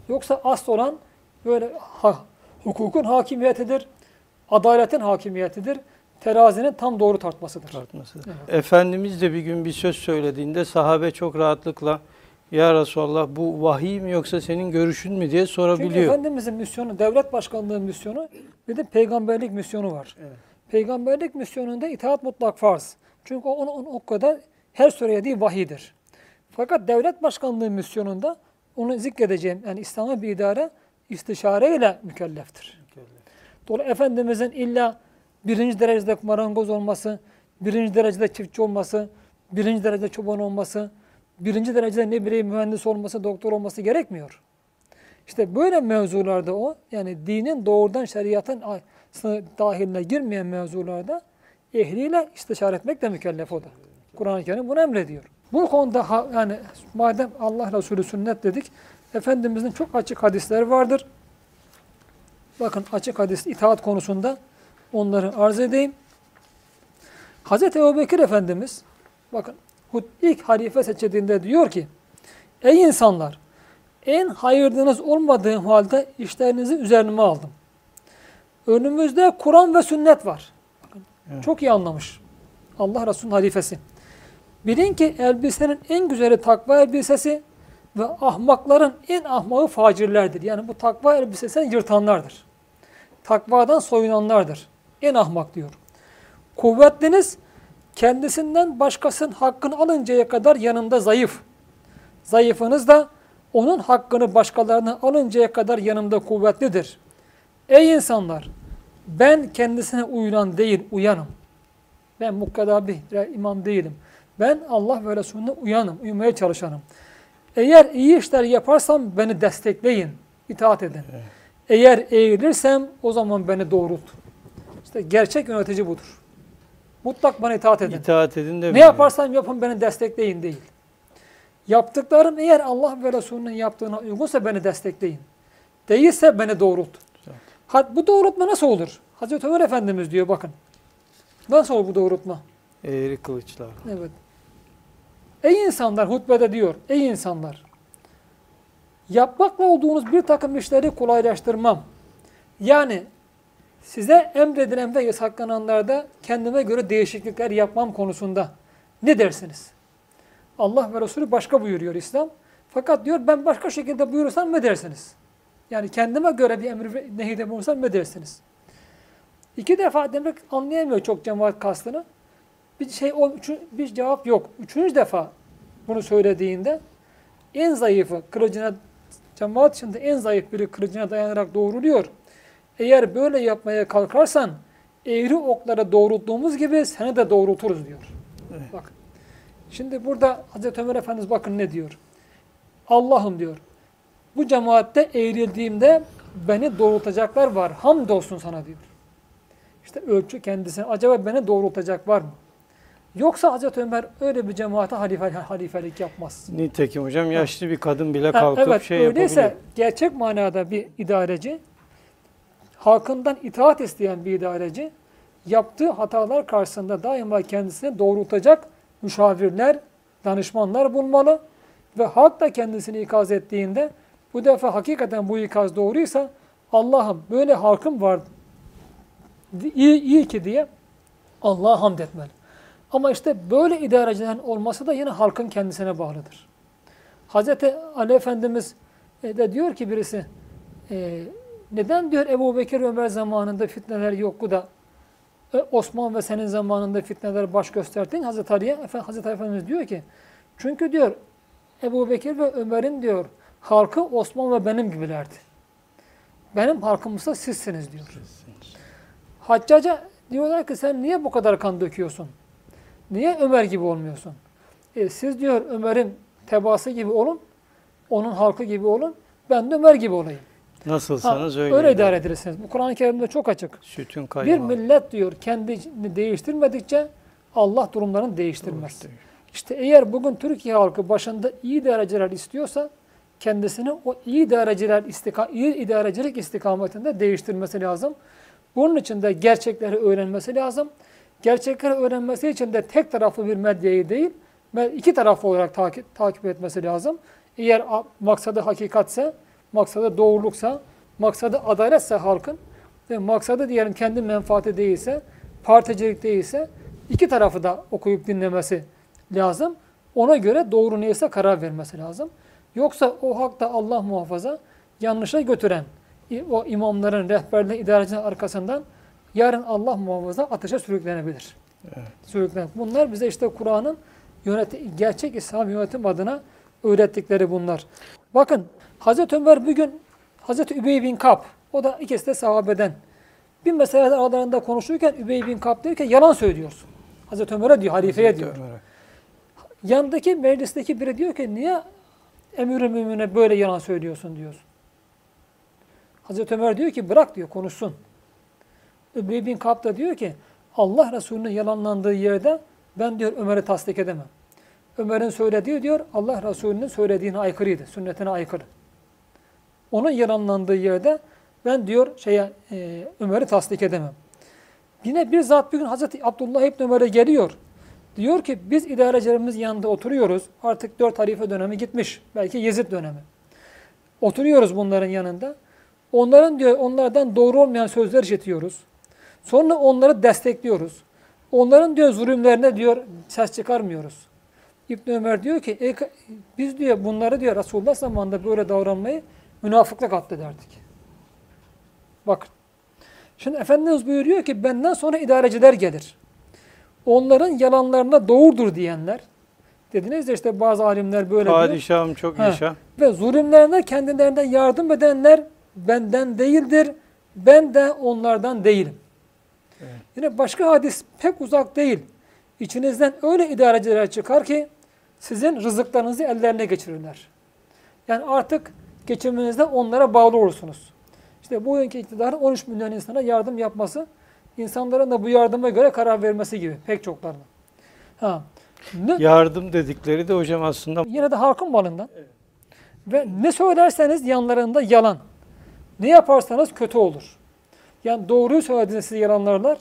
Yoksa asıl olan böyle ha, hukukun hakimiyetidir, adaletin hakimiyetidir, terazinin tam doğru tartmasıdır. tartması. Evet. Efendimiz de bir gün bir söz söylediğinde sahabe çok rahatlıkla ya Resulallah bu vahiy mi yoksa senin görüşün mü diye Çünkü sorabiliyor. Efendimizin misyonu, devlet başkanlığı misyonu bir de peygamberlik misyonu var. Evet. Peygamberlik misyonunda itaat mutlak farz. Çünkü o, onun o kadar her söylediği vahidir. Fakat devlet başkanlığı misyonunda onu zikredeceğim yani İslami bir idare istişareyle mükelleftir. Dolayısıyla Efendimizin illa birinci derecede marangoz olması, birinci derecede çiftçi olması, birinci derecede çoban olması, birinci derecede ne bileyim mühendis olması, doktor olması gerekmiyor. İşte böyle mevzularda o, yani dinin doğrudan şeriatın dahiline girmeyen mevzularda ehliyle istişare etmek de mükellef o da. Kur'an-ı Kerim bunu emrediyor. Bu konuda yani madem Allah Resulü sünnet dedik, Efendimizin çok açık hadisleri vardır. Bakın açık hadis itaat konusunda onları arz edeyim. Hazreti Ebubekir Efendimiz bakın ilk halife seçildiğinde diyor ki Ey insanlar en hayırlınız olmadığım halde işlerinizi üzerime aldım. Önümüzde Kur'an ve sünnet var. Bakın, Evet. Çok iyi anlamış. Allah Resulü'nün halifesi. Bilin ki elbisenin en güzeli takva elbisesi ve ahmakların en ahmağı facirlerdir. Yani bu takva elbisesini yırtanlardır. Takvadan soyunanlardır. En ahmak diyor. Kuvvetliniz kendisinden başkasının hakkını alıncaya kadar yanında zayıf. Zayıfınız da onun hakkını başkalarına alıncaya kadar yanımda kuvvetlidir. Ey insanlar! Ben kendisine uyulan değil, uyanım. Ben mukaddabi, imam değilim. Ben Allah ve Resulüne uyanım, uyumaya çalışanım. Eğer iyi işler yaparsam beni destekleyin, itaat edin. Eğer eğilirsem o zaman beni doğrult. İşte gerçek yönetici budur. Mutlak bana itaat edin. İtaat edin de Ne yaparsam yapın beni destekleyin değil. Yaptıklarım eğer Allah ve Resulünün yaptığına uygunsa beni destekleyin. Değilse beni doğrult. Güzel. Ha, bu doğrultma nasıl olur? Hazreti Ömer Efendimiz diyor bakın. Nasıl olur bu doğrultma? Eğri kılıçlar. Evet. Ey insanlar hutbede diyor. Ey insanlar. Yapmakla olduğunuz bir takım işleri kolaylaştırmam. Yani size emredilen ve yasaklananlarda kendime göre değişiklikler yapmam konusunda ne dersiniz? Allah ve Resulü başka buyuruyor İslam. Fakat diyor ben başka şekilde buyurursam ne dersiniz? Yani kendime göre bir emir ve nehide bulursam ne dersiniz? İki defa demek anlayamıyor çok cemaat kastını. Bir şey bir cevap yok. Üçüncü defa bunu söylediğinde en zayıfı kılıcına cemaat içinde en zayıf biri kılıcına dayanarak doğruluyor. Eğer böyle yapmaya kalkarsan eğri oklara doğrulttuğumuz gibi seni de doğrulturuz diyor. Evet. Bak. Şimdi burada Hazreti Ömer Efendimiz bakın ne diyor. Allah'ım diyor. Bu cemaatte eğrildiğimde beni doğrultacaklar var. Hamdolsun sana diyor. İşte ölçü kendisine. Acaba beni doğrultacak var mı? Yoksa Hazreti Ömer öyle bir cemaate halife, halifelik yapmaz. Nitekim hocam yaşlı bir kadın bile kalkıp evet, şey öyleyse yapabilir. gerçek manada bir idareci, halkından itaat isteyen bir idareci, yaptığı hatalar karşısında daima kendisini doğrultacak müşavirler, danışmanlar bulmalı ve halk da kendisini ikaz ettiğinde bu defa hakikaten bu ikaz doğruysa Allah'ım böyle halkım var iyi, iyi ki diye Allah'a hamd etmeli. Ama işte böyle idarecilerin olması da yine halkın kendisine bağlıdır. Hazreti Ali Efendimiz e, de diyor ki birisi e, neden diyor Ebu Bekir Ömer zamanında fitneler yoktu da e, Osman ve senin zamanında fitneler baş gösterdin. Hazreti Ali'ye Hazreti Ali Efendimiz diyor ki çünkü diyor Ebu Bekir ve Ömer'in diyor halkı Osman ve benim gibilerdi. Benim halkımsa sizsiniz diyor. Haccaca diyorlar ki sen niye bu kadar kan döküyorsun? Niye Ömer gibi olmuyorsun? E, siz diyor Ömer'in tebaası gibi olun, onun halkı gibi olun, ben de Ömer gibi olayım. Nasılsanız Ha, öyle. öyle idare edilirsiniz. Bu Kur'an-ı Kerim'de çok açık. Sütün Bir kaymağı. millet diyor kendini değiştirmedikçe Allah durumlarını değiştirmez. İşte eğer bugün Türkiye halkı başında iyi dereceler istiyorsa kendisini o iyi dereceler istika iyi idarecilik istikametinde değiştirmesi lazım. Bunun için de gerçekleri öğrenmesi lazım. Gerçekleri öğrenmesi için de tek taraflı bir medyayı değil, iki taraflı olarak takip, takip etmesi lazım. Eğer maksadı hakikatse, maksadı doğruluksa, maksadı adaletse halkın ve maksadı diyelim kendi menfaati değilse, particilik değilse iki tarafı da okuyup dinlemesi lazım. Ona göre doğru neyse karar vermesi lazım. Yoksa o hakta Allah muhafaza yanlışa götüren o imamların, rehberlerin, idarecinin arkasından yarın Allah muhafaza ateşe sürüklenebilir. Sürüklen. Bunlar bize işte Kur'an'ın yöneti, gerçek İslam yönetim adına öğrettikleri bunlar. Bakın Hazreti Ömer bugün Hazreti Übey bin Kap, o da ikisi de sahabeden. Bir mesele aralarında konuşurken Übey bin Kap diyor ki yalan söylüyorsun. Hazreti Ömer'e diyor, halifeye Hazreti diyor. Ömer'e. Yandaki meclisteki biri diyor ki niye emir-i mümine böyle yalan söylüyorsun diyor. Hazreti Ömer diyor ki bırak diyor konuşsun. Übey bin Kab da diyor ki Allah Resulü'nün yalanlandığı yerde ben diyor Ömer'i tasdik edemem. Ömer'in söylediği diyor Allah Resulü'nün söylediğine aykırıydı, sünnetine aykırı. Onun yalanlandığı yerde ben diyor şeye e, Ömer'i tasdik edemem. Yine bir zat bir gün Hazreti Abdullah İbni Ömer'e geliyor. Diyor ki biz idarecilerimiz yanında oturuyoruz. Artık dört halife dönemi gitmiş. Belki Yezid dönemi. Oturuyoruz bunların yanında. Onların diyor onlardan doğru olmayan sözler işitiyoruz. Sonra onları destekliyoruz. Onların diyor zulümlerine diyor ses çıkarmıyoruz. İbn Ömer diyor ki "Ey ka- biz diyor bunları diyor Resulullah zamanında böyle davranmayı münafıklık addederdik. Bakın. Şimdi Efendimiz buyuruyor ki benden sonra idareciler gelir. Onların yalanlarına doğrudur diyenler. Dediniz ya işte bazı alimler böyle diyor. Padişahım çok Ha. yaşa. Ve zulümlerine kendilerinden yardım edenler benden değildir. Ben de onlardan değilim. Evet. Yine başka hadis pek uzak değil. İçinizden öyle idareciler çıkar ki sizin rızıklarınızı ellerine geçirirler. Yani artık geçiminizde onlara bağlı olursunuz. İşte bu bugünkü iktidarın 13 milyon insana yardım yapması, insanların da bu yardıma göre karar vermesi gibi pek çoklarının. Ha. Ne, Yardım dedikleri de hocam aslında Yine de halkın malından. Ve ne söylerseniz yanlarında yalan. Ne yaparsanız kötü olur. Yani doğruyu söylediğinizde sizi yalanlarlar.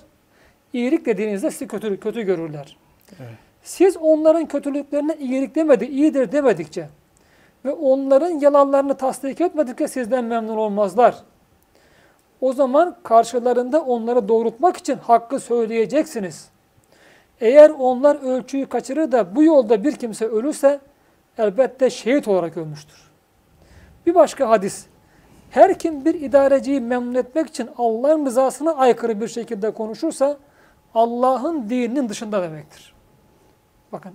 İyilik dediğinizde sizi kötü, kötü görürler. Evet. Siz onların kötülüklerine iyilik demedi, iyidir demedikçe ve onların yalanlarını tasdik etmedikçe sizden memnun olmazlar. O zaman karşılarında onları doğrultmak için hakkı söyleyeceksiniz. Eğer onlar ölçüyü kaçırır da bu yolda bir kimse ölürse elbette şehit olarak ölmüştür. Bir başka hadis. Her kim bir idareciyi memnun etmek için Allah'ın rızasına aykırı bir şekilde konuşursa Allah'ın dininin dışında demektir. Bakın.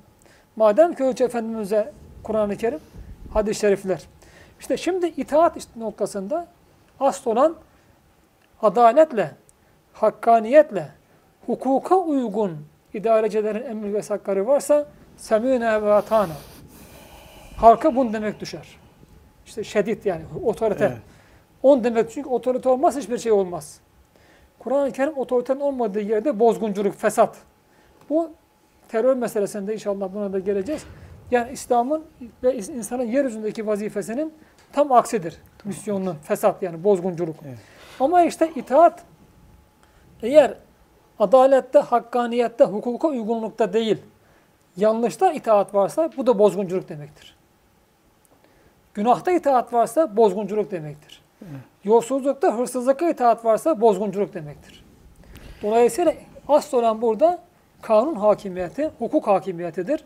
Madem ki Ölçü Efendimiz'e Kur'an-ı Kerim, hadis-i şerifler. İşte şimdi itaat noktasında asıl olan adaletle, hakkaniyetle, hukuka uygun idarecilerin emir ve yasakları varsa semîne ve atâna. Halka bunu demek düşer. İşte şiddet yani otorite. Evet. On demek çünkü otorite olmaz hiçbir şey olmaz. Kur'an-ı Kerim otoritenin olmadığı yerde bozgunculuk, fesat. Bu terör meselesinde inşallah buna da geleceğiz. Yani İslam'ın ve insanın yeryüzündeki vazifesinin tam aksidir. Misyonun fesat yani bozgunculuk. Evet. Ama işte itaat eğer adalette, hakkaniyette, hukuka uygunlukta değil, yanlışta itaat varsa bu da bozgunculuk demektir. Günahta itaat varsa bozgunculuk demektir. Yolsuzlukta, hırsızlıkta itaat varsa bozgunculuk demektir. Dolayısıyla asıl olan burada kanun hakimiyeti, hukuk hakimiyetidir.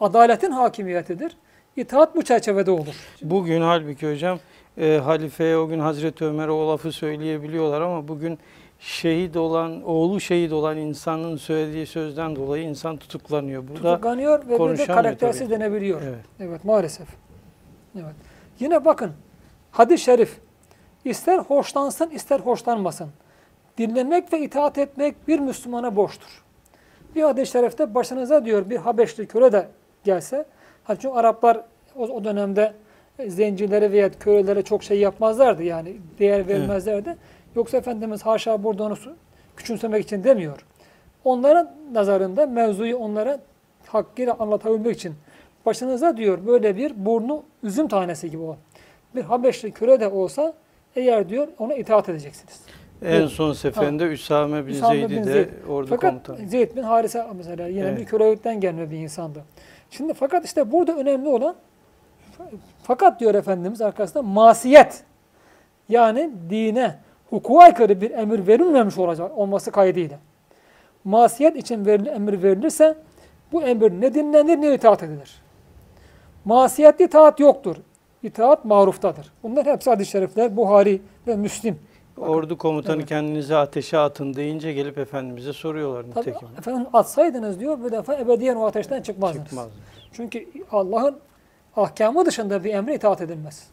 Adaletin hakimiyetidir. İtaat bu çerçevede olur. bugün halbuki hocam e, halifeye o gün Hazreti Ömer'e o lafı söyleyebiliyorlar ama bugün şehit olan, oğlu şehit olan insanın söylediği sözden dolayı insan tutuklanıyor. Bu da Tutuklanıyor ve bir de karaktersiz tabii. denebiliyor. evet. Evet maalesef. Evet. Yine bakın hadis-i şerif ister hoşlansın ister hoşlanmasın. Dinlemek ve itaat etmek bir Müslümana borçtur. Bir hadis-i şerifte başınıza diyor bir Habeşli köle de gelse, hani çünkü Araplar o, o dönemde zencilere veya kölelere çok şey yapmazlardı yani değer vermezlerdi. Yoksa Efendimiz haşa burada onu küçümsemek için demiyor. Onların nazarında mevzuyu onlara hakkıyla anlatabilmek için başınıza diyor böyle bir burnu üzüm tanesi gibi o. Bir Habeşli köle de olsa eğer diyor ona itaat edeceksiniz. En Evet. son seferinde Üsame bin Üsame Zeyd'i bin de Zeyd. ordu Fakat komutanı. Zeyd bin Harise mesela yine Evet. bir kölelikten gelme bir insandı. Şimdi fakat işte burada önemli olan fakat diyor Efendimiz arkasında masiyet yani dine hukuka aykırı bir emir verilmemiş olacak olması kaydıyla. Masiyet için verili, emir verilirse bu emir ne dinlenir ne itaat edilir. Masiyetli itaat yoktur. İtaat maruftadır. Bunlar hepsi hadis-i şerifler Buhari ve Müslim. Ordu komutanı Evet. kendinizi ateşe atın deyince gelip Efendimiz'e soruyorlar Tabii, nitekim. efendim atsaydınız diyor bu defa ebediyen o ateşten çıkmazdınız. Çıkmaz. Çünkü Allah'ın ahkamı dışında bir emre itaat edilmez.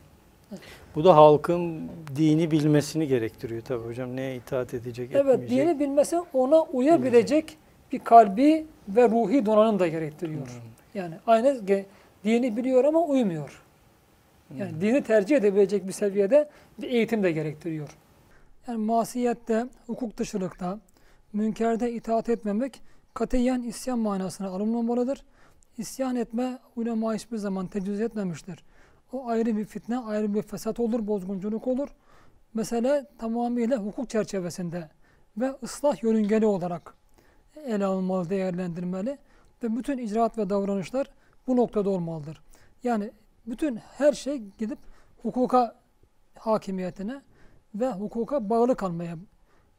Bu da halkın dini bilmesini gerektiriyor tabii hocam. Neye itaat edecek, Evet, etmeyecek. dini bilmesi ona uyabilecek bir kalbi ve ruhi donanım da gerektiriyor. Yani aynı dini biliyor ama uymuyor. Yani dini tercih edebilecek bir seviyede bir eğitim de gerektiriyor. Yani masiyette, hukuk dışılıkta, münkerde itaat etmemek katiyen isyan manasına alınmamalıdır. İsyan etme ulema hiçbir zaman tecüz etmemiştir. O ayrı bir fitne, ayrı bir fesat olur, bozgunculuk olur. Mesele tamamıyla hukuk çerçevesinde ve ıslah yörüngeli olarak ele alınmalı, değerlendirmeli ve bütün icraat ve davranışlar bu noktada olmalıdır. Yani bütün her şey gidip hukuka hakimiyetine ve hukuka bağlı kalmaya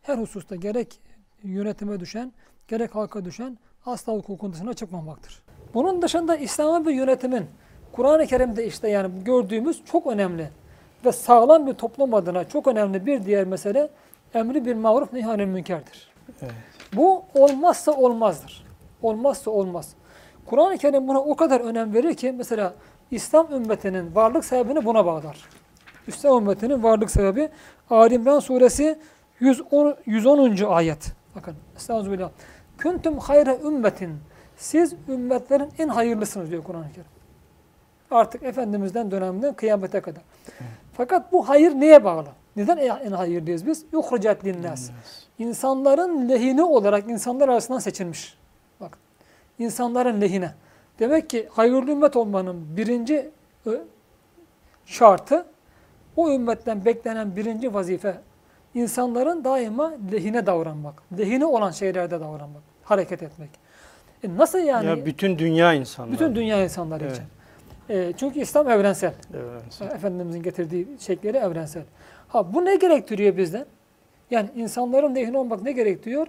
her hususta gerek yönetime düşen gerek halka düşen asla hukukun dışına çıkmamaktır. Bunun dışında İslami bir yönetimin Kur'an-ı Kerim'de işte yani gördüğümüz çok önemli ve sağlam bir toplum adına çok önemli bir diğer mesele emri bil maruf nehyanil münkerdir. Evet. Bu olmazsa olmazdır. Olmazsa olmaz. Kur'an-ı Kerim buna o kadar önem verir ki mesela İslam ümmetinin varlık sebebini buna bağlar. İslam ümmetinin varlık sebebi Ali İmran suresi 110. 110. ayet. Bakın Estağfirullah. Kuntum hayra ümmetin. Siz ümmetlerin en hayırlısınız diyor Kur'an-ı Kerim. Artık Efendimiz'den döneminden kıyamete kadar. Fakat bu hayır neye bağlı? Neden en hayırlıyız biz? Yuhrucat linnas. İnsanların lehine olarak insanlar arasından seçilmiş. Bak. insanların lehine. Demek ki hayırlı ümmet olmanın birinci ö, şartı o ümmetten beklenen birinci vazife insanların daima lehine davranmak. Lehine olan şeylerde davranmak. Hareket etmek. E nasıl yani? Ya bütün dünya insanları. bütün dünya insanları Evet. için. E, çünkü İslam evrensel. Evet. Efendimizin getirdiği şekleri evrensel. Ha bu ne gerektiriyor bizden? Yani insanların lehine olmak ne gerektiriyor?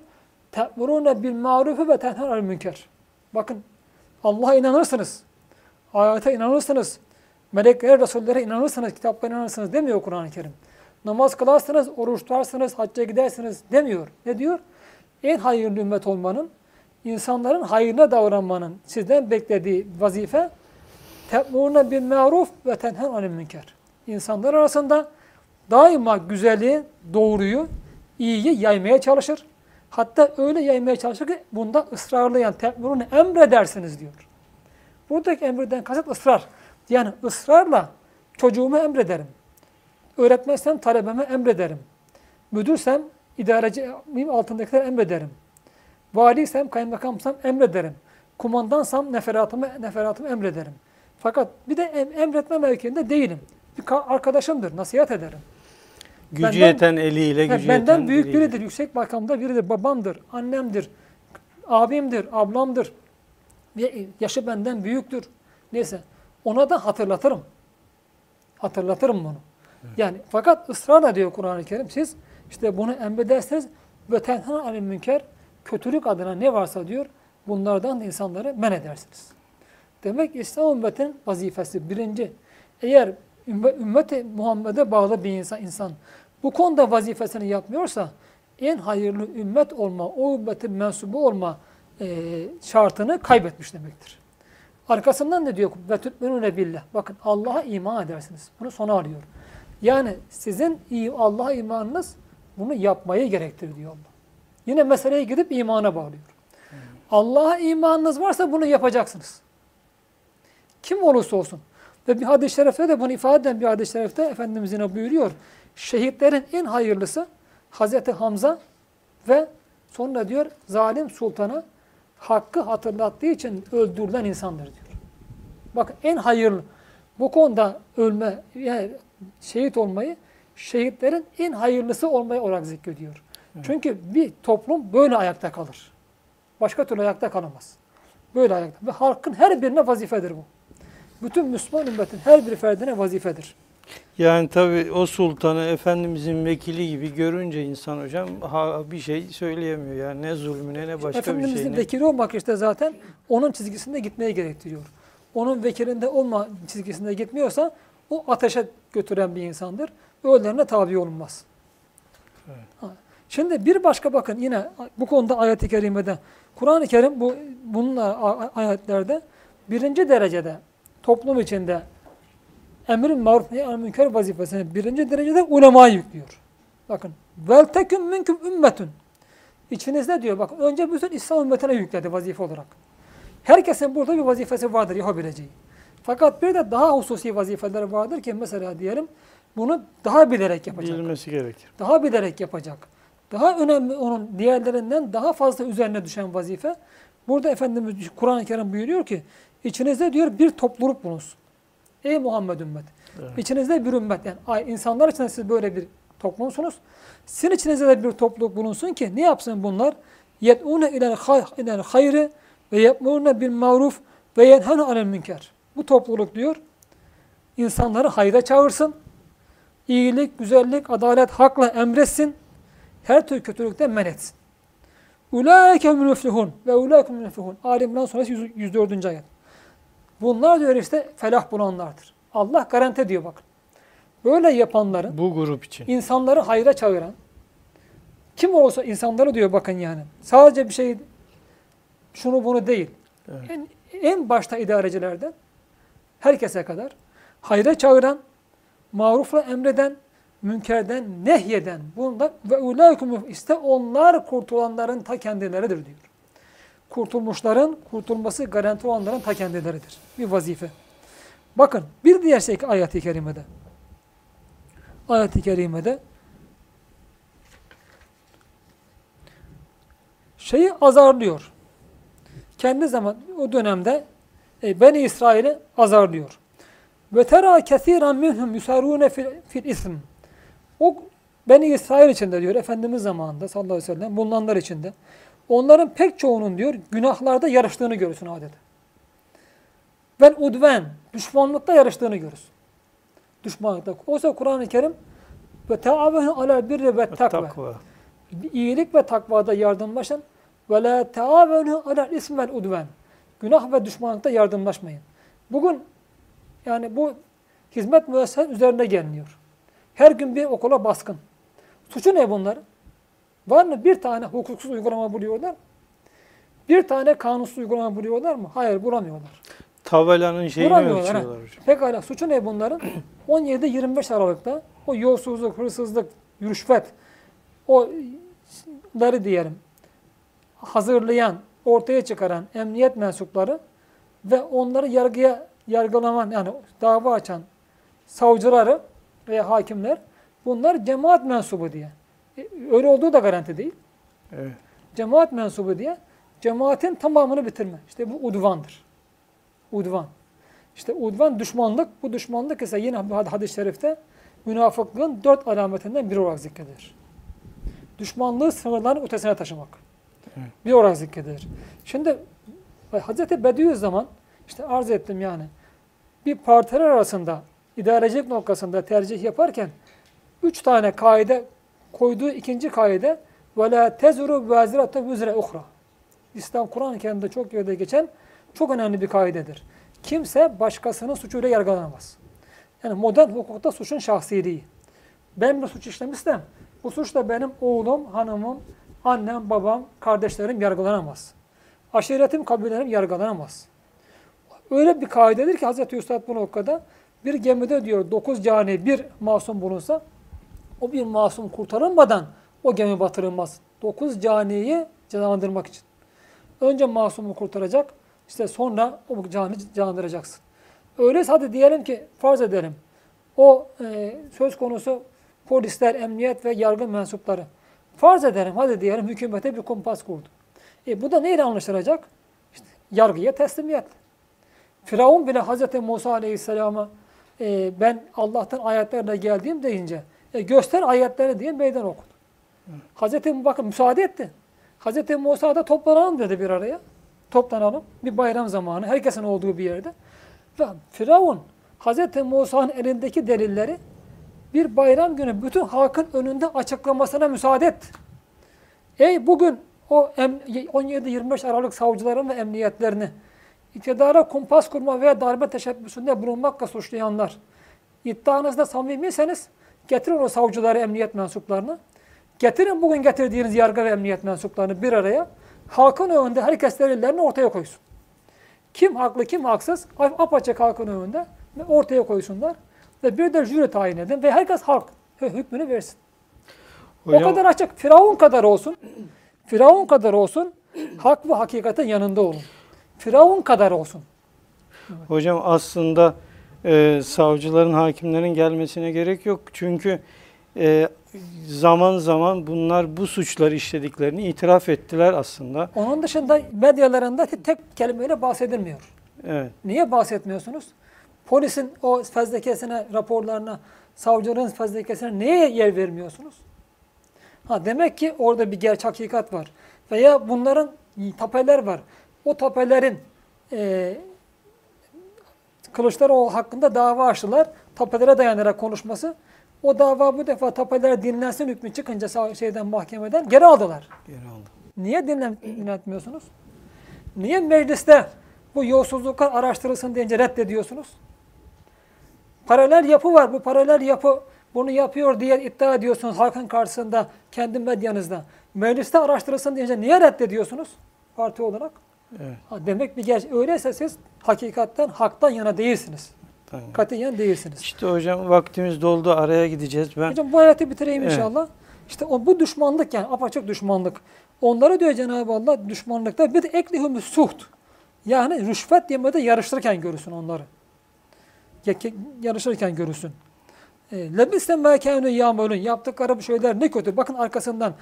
Te'murûne bil marufu ve tenhâ münker. Bakın Allah'a inanırsınız. Ayete inanırsınız. Meleklere, Resullere inanırsınız, kitaplara inanırsınız demiyor Kur'an-ı Kerim. Namaz kılarsınız, oruç tutarsınız, hacca gidersiniz demiyor. Ne diyor? En hayırlı ümmet olmanın, insanların hayrına davranmanın sizden beklediği vazife te'murûne bil maruf ve tenhen anil münker. İnsanlar arasında daima güzeli, doğruyu, iyiyi yaymaya çalışır. Hatta öyle yaymaya çalışır ki bunda ısrarlayan te'murûne emredersiniz diyor. Buradaki emreden kasıt ısrar. Yani ısrarla çocuğumu emrederim. Öğretmensem talebeme emrederim. Müdürsem idareciyim altındakiler emrederim. Valiysem, kaymakamsam emrederim. Kumandansam neferatımı, neferatımı emrederim. Fakat bir de em- emretme mevkiinde değilim. Bir ka- arkadaşımdır, nasihat ederim. Gücü Benden- yeten eliyle, gücü benden yeten büyük diliyle. biridir, yüksek makamda biridir, babamdır, annemdir, abimdir, ablamdır. Yaşı benden büyüktür. Neyse ona da hatırlatırım. Hatırlatırım bunu. Yani fakat ısrarla diyor Kur'an-ı Kerim siz işte bunu emrederseniz ve tenha anil münker kötülük adına ne varsa diyor bunlardan da insanları men edersiniz. Demek İslam ümmetinin vazifesi birinci. Eğer ümmet, ümmeti Muhammed'e bağlı bir insan, insan bu konuda vazifesini yapmıyorsa en hayırlı ümmet olma, o ümmetin mensubu olma e, şartını kaybetmiş demektir. Arkasından ne diyor? Ve tütmenune billah. Bakın Allah'a iman edersiniz. Bunu sona alıyor. Yani sizin Allah'a imanınız bunu yapmayı gerektirir diyor Allah. Yine meseleyi gidip imana bağlıyor. Allah'a imanınız varsa bunu yapacaksınız. Kim olursa olsun. Ve bir hadis-i şerifte de bunu ifade eden bir hadis-i şerifte Efendimiz yine buyuruyor. Şehitlerin en hayırlısı Hazreti Hamza ve sonra diyor zalim sultana hakkı hatırlattığı için öldürülen insandır diyor. Bakın en hayırlı bu konuda ölme yani şehit olmayı şehitlerin en hayırlısı olmayı olarak zikrediyor. Çünkü bir toplum böyle ayakta kalır. Başka türlü ayakta kalamaz. Böyle ayakta. Ve halkın her birine vazifedir bu. Bütün Müslüman ümmetin her bir ferdine vazifedir. Yani tabii o sultanı Efendimizin vekili gibi görünce insan hocam ha, bir şey söyleyemiyor. Yani ne zulmüne ne başka Efendimizin bir şey. vekili olmak işte zaten onun çizgisinde gitmeye gerektiriyor. Onun vekilinde olma çizgisinde gitmiyorsa o ateşe götüren bir insandır. Öğlerine tabi olunmaz. Evet. Ha. Şimdi bir başka bakın yine bu konuda ayet-i kerimede Kur'an-ı Kerim bu bununla ayetlerde birinci derecede toplum içinde emrin maruf nehy münker vazifesini birinci derecede ulema yüklüyor. Bakın vel teküm minkum ümmetun. İçinizde diyor bakın önce bütün İslam ümmetine yükledi vazife olarak. Herkesin burada bir vazifesi vardır yapabileceği. Fakat bir de daha hususi vazifeler vardır ki mesela diyelim bunu daha bilerek yapacak. Bilmesi gerekir. Daha bilerek yapacak. Daha önemli onun diğerlerinden daha fazla üzerine düşen vazife. Burada Efendimiz Kur'an-ı Kerim buyuruyor ki içinizde diyor bir topluluk bulunsun. Ey Muhammed ümmet. Evet. İçinizde bir ümmet yani ay, insanlar içinde siz böyle bir toplumsunuz. Sizin içinizde de bir topluluk bulunsun ki ne yapsın bunlar? Yet'une ilel hay- ilel hayri ve yetmurune bil maruf ve yenhenu anil münker. Bu topluluk diyor insanları hayra çağırsın. iyilik, güzellik, adalet, hakla emretsin. Her türlü kötülükten men etsin. Ulaike müneflihun ve ulaike müneflihun. Ali İmran suresi 100 104. ayet. Bunlar diyor işte felah bulanlardır. Allah garanti diyor bakın. Böyle yapanların Bu grup için. insanları hayra çağıran kim olsa insanları diyor bakın yani. Sadece bir şey şunu bunu değil. Evet. En, en başta idarecilerden herkese kadar hayra çağıran, marufla emreden, münkerden nehyeden bunlar ve ulaikum işte onlar kurtulanların ta kendileridir diyor. Kurtulmuşların kurtulması garanti olanların ta kendileridir. Bir vazife. Bakın bir diğer şey ki ayet-i kerimede. Ayet-i kerimede şeyi azarlıyor. Kendi zaman o dönemde e, Beni İsrail'i azarlıyor. Ve tera kesiran minhum yusarune fil, ism. O Beni İsrail içinde diyor Efendimiz zamanında sallallahu aleyhi ve sellem bulunanlar içinde. Onların pek çoğunun diyor günahlarda yarıştığını görürsün adeta. Vel udven düşmanlıkta yarıştığını görürsün. Düşmanlıkta. Oysa Kur'an-ı Kerim ve taavenu alel birri ve takva. İyilik ve takvada yardımlaşın. Ve la taavenu alel ism vel udven. Günah ve düşmanlıkta yardımlaşmayın. Bugün yani bu hizmet müessesesi üzerinde geliniyor. Her gün bir okula baskın. Suçu ne bunlar? Var mı bir tane hukuksuz uygulama buluyorlar? Bir tane kanunsuz uygulama buluyorlar mı? Hayır bulamıyorlar. Tabelanın şeyini Vuramıyorlar, ha. ölçüyorlar hocam. Pekala suçu ne bunların? 17-25 Aralık'ta o yolsuzluk, hırsızlık, rüşvet, oları diyelim hazırlayan, ortaya çıkaran emniyet mensupları ve onları yargıya yargılaman yani dava açan savcıları veya hakimler bunlar cemaat mensubu diye. E, Öyle olduğu da garanti değil. Evet. Cemaat mensubu diye cemaatin tamamını bitirme. İşte bu udvandır. Udvan. İşte udvan düşmanlık. Bu düşmanlık ise yine hadis-i şerifte münafıklığın dört alametinden biri olarak zikredilir. Düşmanlığı sınırların ötesine taşımak. Evet. Bir olarak zikredilir. Şimdi Hazreti Bediüzzaman işte arz ettim yani bir partiler arasında idarecilik noktasında tercih yaparken üç tane kaide koyduğu ikinci kaide la tezuru vazirate vüzre uhra. İslam Kur'an-ı Kerim'de çok yerde geçen çok önemli bir kaidedir. Kimse başkasının suçuyla yargılanamaz. Yani modern hukukta suçun şahsiliği. Ben bir suç işlemişsem bu suçla benim oğlum, hanımım, annem, babam, kardeşlerim yargılanamaz. Aşiretim, kabilelerim yargılanamaz. Öyle bir kaidedir ki Hz. Üstad bu noktada bir gemide diyor 9 cani bir masum bulunsa o bir masum kurtarılmadan o gemi batırılmaz. 9 caniyi cezalandırmak için. Önce masumu kurtaracak, işte sonra o cani canlandıracaksın. Öyleyse hadi diyelim ki farz edelim. O e, söz konusu polisler, emniyet ve yargı mensupları. Farz edelim hadi diyelim hükümete bir kumpas kurdu. E, bu da neyle anlaşılacak? İşte yargıya teslimiyet. Firavun bile Hz. Musa Aleyhisselam'a e, ben Allah'tan ayetlerle geldiğim deyince e, göster ayetleri diye meydan okudu. Hz. bakın müsaade etti. Hz. Musa da toplanalım dedi bir araya. Toplanalım. Bir bayram zamanı. Herkesin olduğu bir yerde. Ve Firavun Hz. Musa'nın elindeki delilleri bir bayram günü bütün halkın önünde açıklamasına müsaade etti. Ey bugün o 17-25 Aralık savcıların ve emniyetlerini iktidara kumpas kurma veya darbe teşebbüsünde bulunmakla suçlayanlar iddianızda samimiyseniz getirin o savcıları, emniyet mensuplarını. Getirin bugün getirdiğiniz yargı ve emniyet mensuplarını bir araya. Halkın önünde herkes delillerini ortaya koysun. Kim haklı, kim haksız apaçık halkın önünde ortaya koysunlar. Ve bir de jüri tayin edin ve herkes halk hükmünü versin. Hocam, o kadar açık. Firavun kadar olsun. Firavun kadar olsun. Hak ve hakikatin yanında olun. Firavun kadar olsun. Hocam aslında e, savcıların, hakimlerin gelmesine gerek yok. Çünkü e, zaman zaman bunlar bu suçları işlediklerini itiraf ettiler aslında. Onun dışında medyalarında tek kelimeyle bahsedilmiyor. Evet. Niye bahsetmiyorsunuz? Polisin o fezlekesine, raporlarına, savcıların fezlekesine neye yer vermiyorsunuz? Ha demek ki orada bir gerçek hakikat var. Veya bunların tapeler var. O tapelerin e, Kılıçdaroğlu hakkında dava açtılar. Tapelere dayanarak konuşması. O dava bu defa tapeler dinlensin hükmü çıkınca şeyden mahkemeden geri aldılar. Geri aldı. Niye dinlen, dinletmiyorsunuz? Niye mecliste bu yolsuzluklar araştırılsın deyince reddediyorsunuz? Paralel yapı var. Bu paralel yapı bunu yapıyor diye iddia ediyorsunuz halkın karşısında, kendi medyanızda. Mecliste araştırılsın deyince niye reddediyorsunuz parti olarak? Evet. Ha, demek bir gerçek. Öyleyse siz hakikattan, haktan yana değilsiniz. Tabii. Katiyen değilsiniz. İşte hocam vaktimiz doldu. Araya gideceğiz. Ben... Hocam bu ayeti bitireyim evet. inşallah. İşte o, bu düşmanlık yani apaçık düşmanlık. Onlara diyor Cenab-ı Allah düşmanlıkta bir de eklihümü suht. Yani rüşvet yemede yarıştırırken görürsün onları. Yarışırken görürsün. E, Lebisen ma kanu yamulun. Yaptıkları bu şeyler ne kötü. Bakın arkasından.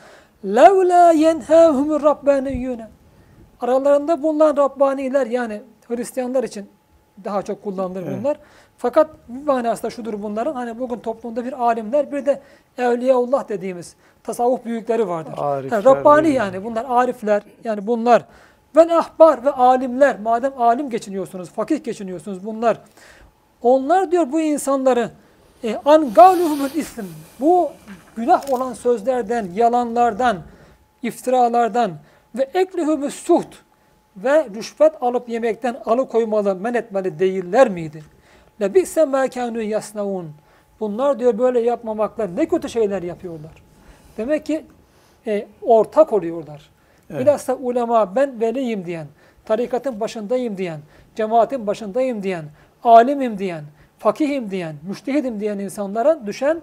Levla yenhahumur rabbaniyyun. Aralarında bulunan Rabbaniler yani Hristiyanlar için daha çok kullanılır Evet. bunlar. Fakat bir manası da şudur bunların. Hani bugün toplumda bir alimler bir de Evliyaullah dediğimiz tasavvuf büyükleri vardır. Arifler Yani Rabbani diyor. yani bunlar arifler yani bunlar. Ve ahbar ve alimler madem alim geçiniyorsunuz, fakih geçiniyorsunuz bunlar. Onlar diyor bu insanları e, an gavluhumul ism bu günah olan sözlerden, yalanlardan, iftiralardan ve eklihumus suht ve rüşvet alıp yemekten alıkoymalı, men etmeli değiller miydi? Lebise mâ kânû yasnaun. Bunlar diyor böyle yapmamakla ne kötü şeyler yapıyorlar. Demek ki e, ortak oluyorlar. Evet. Bilhassa ulema ben veliyim diyen, tarikatın başındayım diyen, cemaatin başındayım diyen, alimim diyen, fakihim diyen, müştehidim diyen insanlara düşen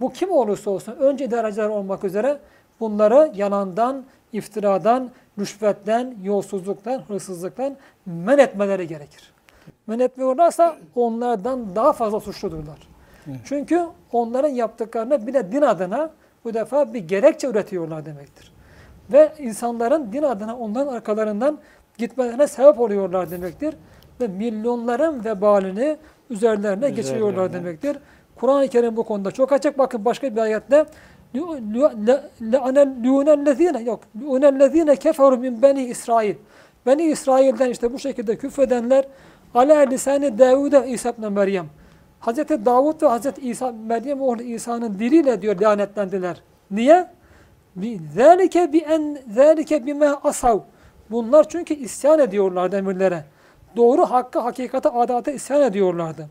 bu kim olursa olsun önce idareciler olmak üzere bunları yalandan, iftiradan, rüşvetten, yolsuzluktan, hırsızlıktan men etmeleri gerekir. Men etmiyorlarsa onlardan daha fazla suçludurlar. Çünkü onların yaptıklarına bir de din adına bu defa bir gerekçe üretiyorlar demektir. Ve insanların din adına onların arkalarından gitmelerine sebep oluyorlar demektir. Ve milyonların vebalini üzerlerine geçiriyorlar Üzerlerine. demektir. Kur'an-ı Kerim bu konuda çok açık. Bakın başka bir ayette لُعْنَ yok. لُعْنَ keferu min beni İsrail. Beni İsrail'den işte bu şekilde küfredenler ala lisanı Davud'a İsa ibn Meryem. Hazreti Davud ve Hazreti İsa Meryem oğlu İsa'nın diliyle diyor lanetlendiler. Niye? Zalike bi en zalike bima asav. Bunlar çünkü isyan ediyorlardı emirlere. Doğru hakkı, hakikate, adalete isyan ediyorlardı.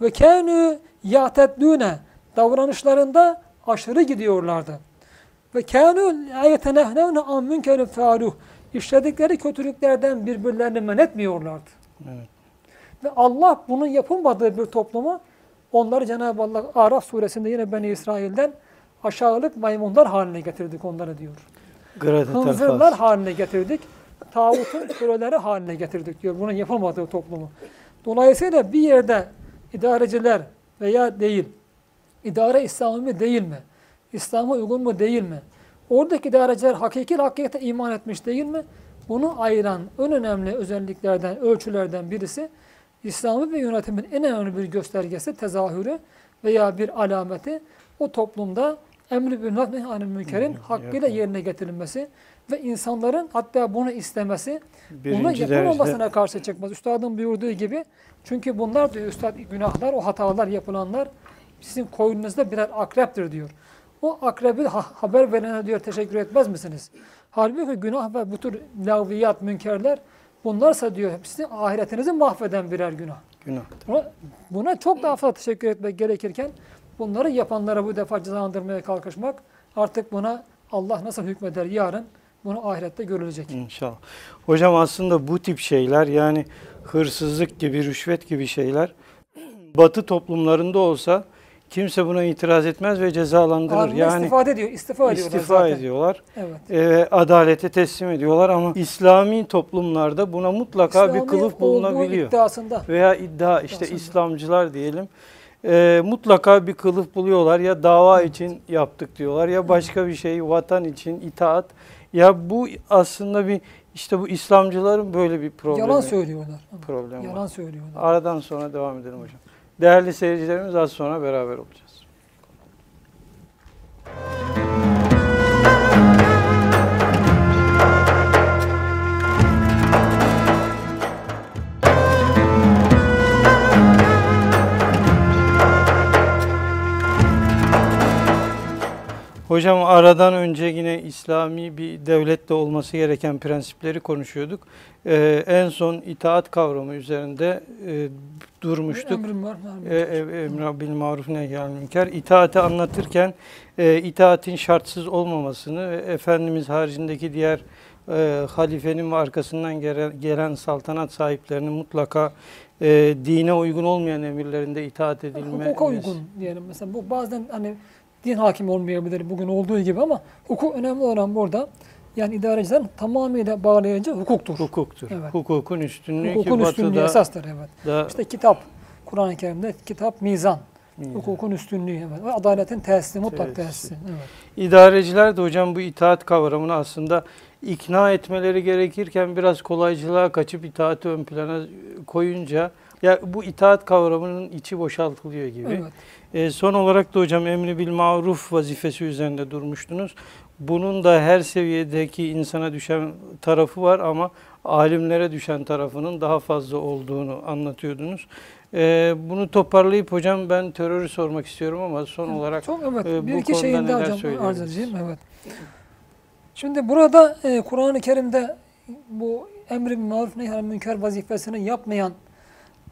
Ve kânû yâteddûne davranışlarında aşırı gidiyorlardı. Ve kânû yetenehnevne an münkerin fâluh. İşledikleri kötülüklerden birbirlerini men etmiyorlardı. Evet. Ve Allah bunun yapılmadığı bir toplumu onları Cenab-ı Allah Araf suresinde yine Beni İsrail'den aşağılık maymunlar haline getirdik onları diyor. Hınzırlar haline getirdik. Tağutun köleleri haline getirdik diyor. Bunun yapılmadığı toplumu. Dolayısıyla bir yerde idareciler veya değil, idare İslami mi değil mi? İslam'a uygun mu değil mi? Oradaki idareciler hakiki hakikate iman etmiş değil mi? Bunu ayıran en önemli özelliklerden, ölçülerden birisi İslami bir yönetimin en önemli bir göstergesi, tezahürü veya bir alameti o toplumda emri bil maruf nehy münkerin hakkıyla yerine getirilmesi ve insanların hatta bunu istemesi, bunu Birinci yapılmamasına derece karşı çıkmaz. Üstadın buyurduğu gibi çünkü bunlar diyor üstad günahlar, o hatalar yapılanlar sizin koynunuzda birer akreptir diyor. O akrebi ha- haber verene diyor teşekkür etmez misiniz? Halbuki günah ve bu tür laviyat, münkerler bunlarsa diyor sizin ahiretinizi mahveden birer günah. günah. Buna, buna çok daha fazla teşekkür etmek gerekirken bunları yapanlara bu defa cezalandırmaya kalkışmak artık buna Allah nasıl hükmeder yarın bunu ahirette görülecek. İnşallah. Hocam aslında bu tip şeyler yani hırsızlık gibi, rüşvet gibi şeyler Batı toplumlarında olsa kimse buna itiraz etmez ve cezalandırır. Anında yani istifade ediyor, istifa ediyorlar istifa zaten. ediyorlar. Evet. e, adalete teslim ediyorlar ama İslami toplumlarda buna mutlaka bir İslami kılıf olduğu bulunabiliyor. iddiasında. Veya iddia işte İddiasında. İslamcılar diyelim. e, mutlaka bir kılıf buluyorlar ya dava için yaptık diyorlar ya başka bir şey vatan için itaat. Ya bu aslında bir işte bu İslamcıların böyle bir problemi. Yalan söylüyorlar. problemi var. Yalan söylüyorlar. Aradan sonra devam edelim hocam. Değerli seyircilerimiz az sonra beraber olacağız. Hocam aradan önce yine İslami bir devlette olması gereken prensipleri konuşuyorduk. Ee, en son itaat kavramı üzerinde e, durmuştuk. Emrim var. E, e, bil maruf nehyal münker. İtaati anlatırken e, itaatin şartsız olmamasını ve Efendimiz haricindeki diğer e, halifenin ve arkasından gelen, gelen saltanat sahiplerinin mutlaka e, dine uygun olmayan emirlerinde itaat edilme. Hukuka uygun diyelim. Mesela bu bazen hani din hakim olmayabilir bugün olduğu gibi ama hukuk önemli olan burada yani idarecilerin tamamıyla bağlayıcı hukuktur. Hukuktur. Evet. Hukukun üstünlüğü Hukukun ki üstünlüğü batıda esastır evet. da İşte kitap, Kur'an-ı Kerim'de kitap mizan. Hmm. Hukukun üstünlüğü evet. Ve adaletin tesisi, mutlak Tesisi. tesisi. Evet. İdareciler de hocam bu itaat kavramını aslında ikna etmeleri gerekirken biraz kolaycılığa kaçıp itaati ön plana koyunca ya bu itaat kavramının içi boşaltılıyor gibi. evet. E, son olarak da hocam emri bil maruf vazifesi üzerinde durmuştunuz. Bunun da her seviyedeki insana düşen tarafı var ama alimlere düşen tarafının daha fazla olduğunu anlatıyordunuz. E, bunu toparlayıp hocam ben terörü sormak istiyorum ama son olarak Çok evet. e, bir bu iki konuda şeyin de hocam arz edeceğim. Evet. Şimdi burada e, Kur'an-ı Kerim'de bu emri bil maruf nehy münker vazifesini yapmayan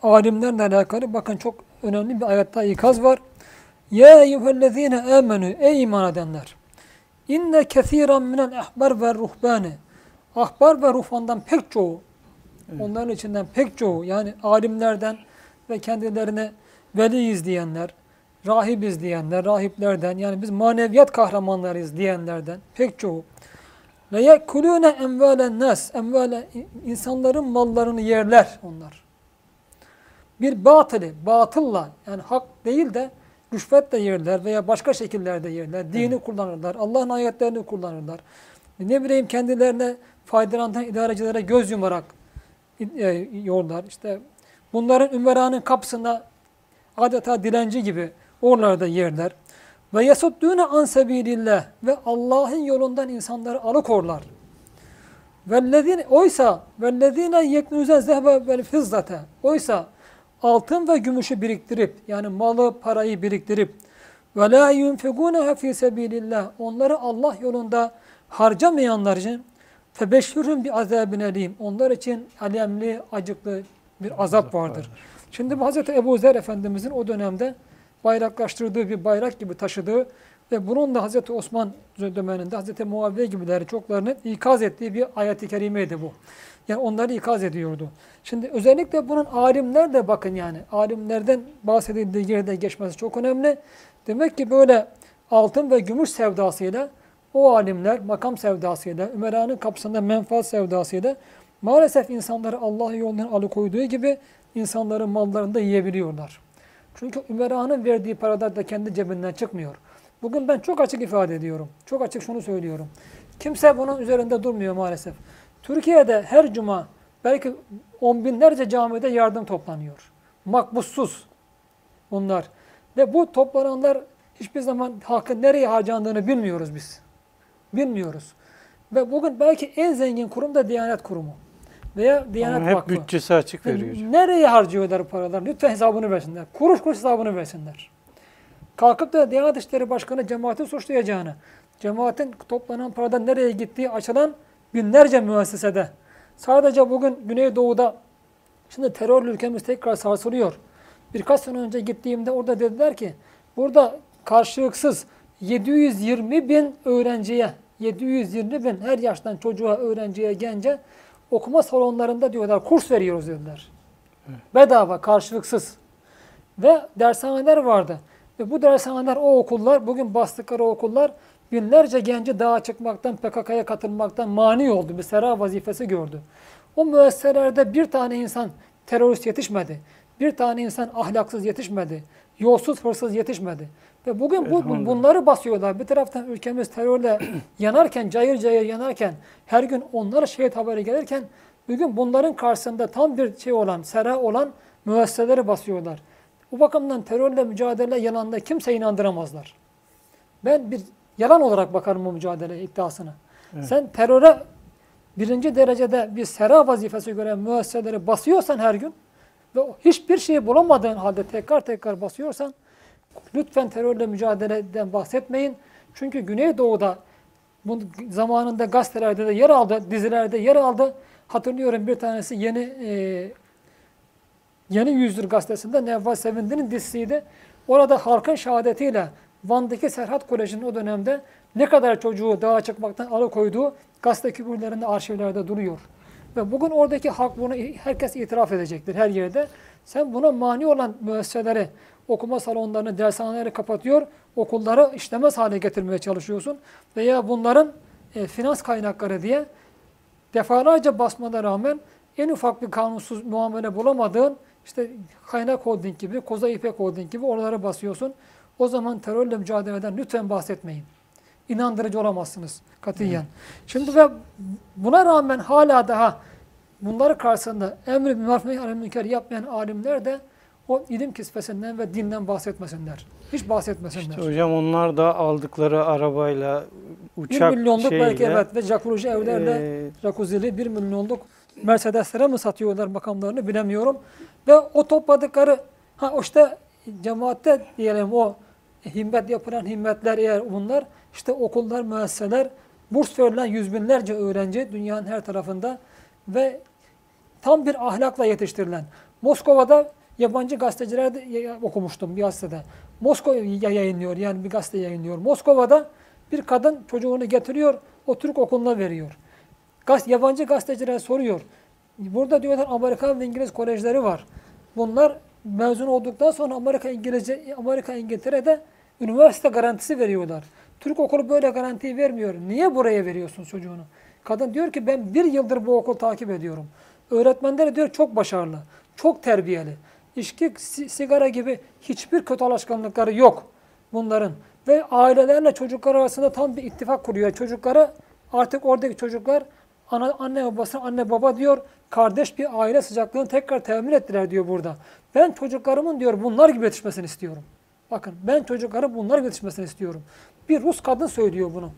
alimlerle alakalı bakın çok önemli bir ayette ikaz var. Ya eyyühellezine amenu ey iman edenler. İnne kethiran minel ahbar ve ruhbani. Ahbar ve ruhbandan pek çoğu, Evet. onların içinden pek çoğu yani alimlerden ve kendilerine veliyiz diyenler, rahibiz diyenler, rahiplerden yani biz maneviyat kahramanlarıyız diyenlerden pek çoğu. Ve yekulune emvalen nas, emvale insanların mallarını yerler onlar. Bir batılı, batılla yani hak değil de rüşvetle yerler veya başka şekillerde yerler. Dini kullanırlar, Allah'ın ayetlerini kullanırlar. Ne bileyim kendilerine faydalanan idarecilere göz yumarak e, yollar. İşte bunların ümeranın kapısına adeta dilenci gibi oralarda yerler. Ve yesuddûne an sebilillah ve Allah'ın yolundan insanları alıkorlar. Vellezine oysa vellezine yeknuze zehbe vel fizzate oysa altın ve gümüşü biriktirip yani malı parayı biriktirip ve la yunfikuneha fi sebilillah onları Allah yolunda harcamayanlar için febeşşirhum bir azabin elim onlar için alemli acıklı bir azap vardır. Şimdi bu Hazreti Ebu Zer Efendimizin o dönemde bayraklaştırdığı bir bayrak gibi taşıdığı ve bunun da Hazreti Osman döneminde Hazreti Muaviye gibileri çoklarını ikaz ettiği bir ayet-i kerimeydi bu. Yani onları ikaz ediyordu. Şimdi özellikle bunun alimler de bakın yani alimlerden bahsedildiği yerde geçmesi çok önemli. Demek ki böyle altın ve gümüş sevdasıyla o alimler makam sevdasıyla, ümeranın kapısında menfaat sevdasıyla maalesef insanları Allah yolundan alıkoyduğu gibi insanların mallarını da yiyebiliyorlar. Çünkü ümeranın verdiği paralar da kendi cebinden çıkmıyor. Bugün ben çok açık ifade ediyorum. Çok açık şunu söylüyorum. Kimse bunun üzerinde durmuyor maalesef. Türkiye'de her cuma belki on binlerce camide yardım toplanıyor. Makbussuz bunlar. Ve bu toplananlar hiçbir zaman halkın nereye harcandığını bilmiyoruz biz. Bilmiyoruz. Ve bugün belki en zengin kurum da Diyanet Kurumu. Veya Diyanet Ama hep Vakfı. bütçesi açık Ve veriyor. Nereye harcıyorlar paralar? Lütfen hesabını versinler. Kuruş kuruş hesabını versinler. Kalkıp da Diyanet İşleri Başkanı cemaati suçlayacağını, cemaatin toplanan paradan nereye gittiği açılan binlerce müessesede. Sadece bugün Güneydoğu'da şimdi terör ülkemiz tekrar sarsılıyor. Birkaç sene önce gittiğimde orada dediler ki burada karşılıksız 720 bin öğrenciye, 720 bin her yaştan çocuğa, öğrenciye, gence okuma salonlarında diyorlar kurs veriyoruz dediler. Bedava, karşılıksız. Ve dershaneler vardı. Ve bu dershaneler, o okullar, bugün bastıkları okullar binlerce genci dağa çıkmaktan, PKK'ya katılmaktan mani oldu. Bir sera vazifesi gördü. O müesseselerde bir tane insan terörist yetişmedi. Bir tane insan ahlaksız yetişmedi. Yolsuz, hırsız yetişmedi. Ve bugün bu, bunları basıyorlar. Bir taraftan ülkemiz terörle yanarken, cayır cayır yanarken, her gün onlara şehit haberi gelirken, bugün bunların karşısında tam bir şey olan, sera olan müesseseleri basıyorlar. Bu bakımdan terörle mücadele yanında kimse inandıramazlar. Ben bir yalan olarak bakarım bu mücadele iddiasına. Sen teröre birinci derecede bir sera vazifesi gören müesseseleri basıyorsan her gün ve hiçbir şeyi bulamadığın halde tekrar tekrar basıyorsan lütfen terörle mücadeleden bahsetmeyin. Çünkü Güneydoğu'da bu zamanında gazetelerde de yer aldı, dizilerde yer aldı. Hatırlıyorum bir tanesi yeni e, Yeni Yüzdür gazetesinde Nevval Sevindi'nin dizisiydi. Orada halkın şehadetiyle Van'daki Serhat Koleji'nin o dönemde ne kadar çocuğu dağa çıkmaktan alıkoyduğu gazete küpürlerinde arşivlerde duruyor. Ve bugün oradaki halk bunu herkes itiraf edecektir her yerde. Sen buna mani olan müesseseleri, okuma salonlarını, dershaneleri kapatıyor, okulları işlemez hale getirmeye çalışıyorsun. Veya bunların e, finans kaynakları diye defalarca basmana rağmen en ufak bir kanunsuz muamele bulamadığın işte kaynak holding gibi, Koza İpek holding gibi oralara basıyorsun. O zaman terörle mücadeleden lütfen bahsetmeyin. İnandırıcı olamazsınız katiyen. Şimdi ve buna rağmen hala daha bunları karşısında emri anil münker yapmayan alimler de o ilim kisvesinden ve dinden bahsetmesinler. Hiç bahsetmesinler. İşte hocam onlar da aldıkları arabayla, uçak milyonluk şeyle, belki evet ve jacuzzi evlerle e, jacuzzi'li bir milyonluk Mercedes'lere mi satıyorlar makamlarını bilemiyorum. Ve o topladıkları ha işte cemaatte diyelim o himmet yapılan himmetler eğer bunlar işte okullar, müesseseler, burs verilen yüz binlerce öğrenci dünyanın her tarafında ve tam bir ahlakla yetiştirilen. Moskova'da yabancı gazeteciler de okumuştum bir gazetede. Moskova yayınlıyor yani bir gazete yayınlıyor. Moskova'da bir kadın çocuğunu getiriyor, o Türk okuluna veriyor. Gaz, yabancı gazeteciler soruyor. Burada diyorlar Amerikan ve İngiliz kolejleri var. Bunlar mezun olduktan sonra Amerika İngilizce Amerika İngiltere'de üniversite garantisi veriyorlar. Türk okulu böyle garantiyi vermiyor. Niye buraya veriyorsun çocuğunu? Kadın diyor ki ben bir yıldır bu okulu takip ediyorum. Öğretmenleri diyor çok başarılı, çok terbiyeli. İçki, si- sigara gibi hiçbir kötü alışkanlıkları yok bunların. Ve ailelerle çocuklar arasında tam bir ittifak kuruyor. Çocukları artık oradaki çocuklar ana, anne babasına anne baba diyor. Kardeş bir aile sıcaklığını tekrar temin ettiler diyor burada. Ben çocuklarımın diyor bunlar gibi yetişmesini istiyorum. Bakın ben çocukların bunlar yetişmesini istiyorum. Bir Rus kadın söylüyor bunu.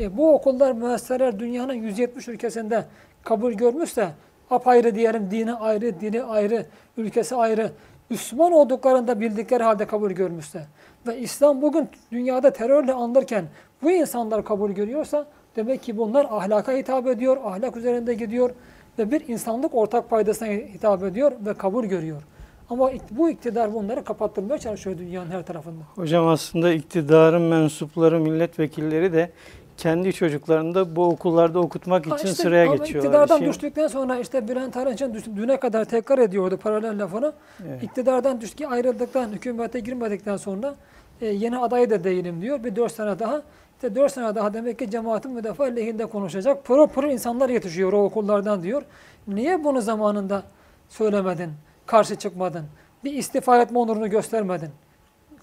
E, bu okullar, müesseseler dünyanın 170 ülkesinde kabul görmüşse apayrı diyelim dini ayrı, dini ayrı, ülkesi ayrı. Müslüman olduklarında bildikleri halde kabul görmüşse ve İslam bugün dünyada terörle anılırken bu insanlar kabul görüyorsa demek ki bunlar ahlaka hitap ediyor, ahlak üzerinde gidiyor ve bir insanlık ortak paydasına hitap ediyor ve kabul görüyor. Ama bu iktidar bunları kapattırmaya çalışıyor dünyanın her tarafında. hocam aslında iktidarın mensupları, milletvekilleri de kendi çocuklarını da bu okullarda okutmak Ha için işte sıraya ama geçiyorlar. İktidardan Şimdi- düştükten sonra işte Bülent Arınç'ın düne kadar tekrar ediyordu paralel lafını. Evet. İktidardan düştü ayrıldıktan, hükümete girmedikten sonra e, yeni aday da değilim diyor. Bir dört sene daha. İşte dört sene daha demek ki cemaatin müdafaa lehinde konuşacak. Pırıl pırıl insanlar yetişiyor o okullardan diyor. Niye bunu zamanında söylemedin? Karşı çıkmadın. Bir istifa etme onurunu göstermedin.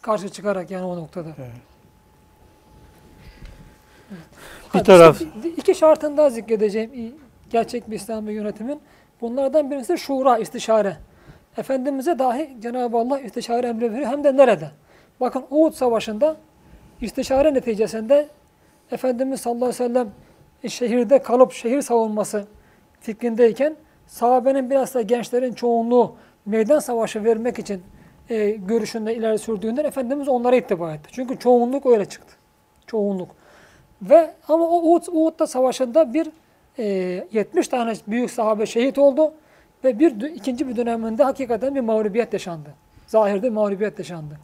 Karşı çıkarak yani o noktada. Evet. Bir taraf işte iki şartını daha zikredeceğim gerçek bir İslami yönetimin. Bunlardan birisi şura, istişare. Efendimiz'e dahi Cenab-ı Allah istişare emri veriyor. Hem de nerede? Bakın Uhud Savaşı'nda istişare neticesinde Efendimiz sallallahu aleyhi ve sellem şehirde kalıp şehir savunması fikrindeyken sahabenin biraz da gençlerin çoğunluğu meydan savaşı vermek için e, görüşünde ileri sürdüğünden Efendimiz onlara ittiba etti. Çünkü çoğunluk öyle çıktı. Çoğunluk. Ve ama o Uhud, Uhud'da savaşında bir e, 70 tane büyük sahabe şehit oldu ve bir ikinci bir döneminde hakikaten bir mağlubiyet yaşandı. Zahirde mağlubiyet yaşandı.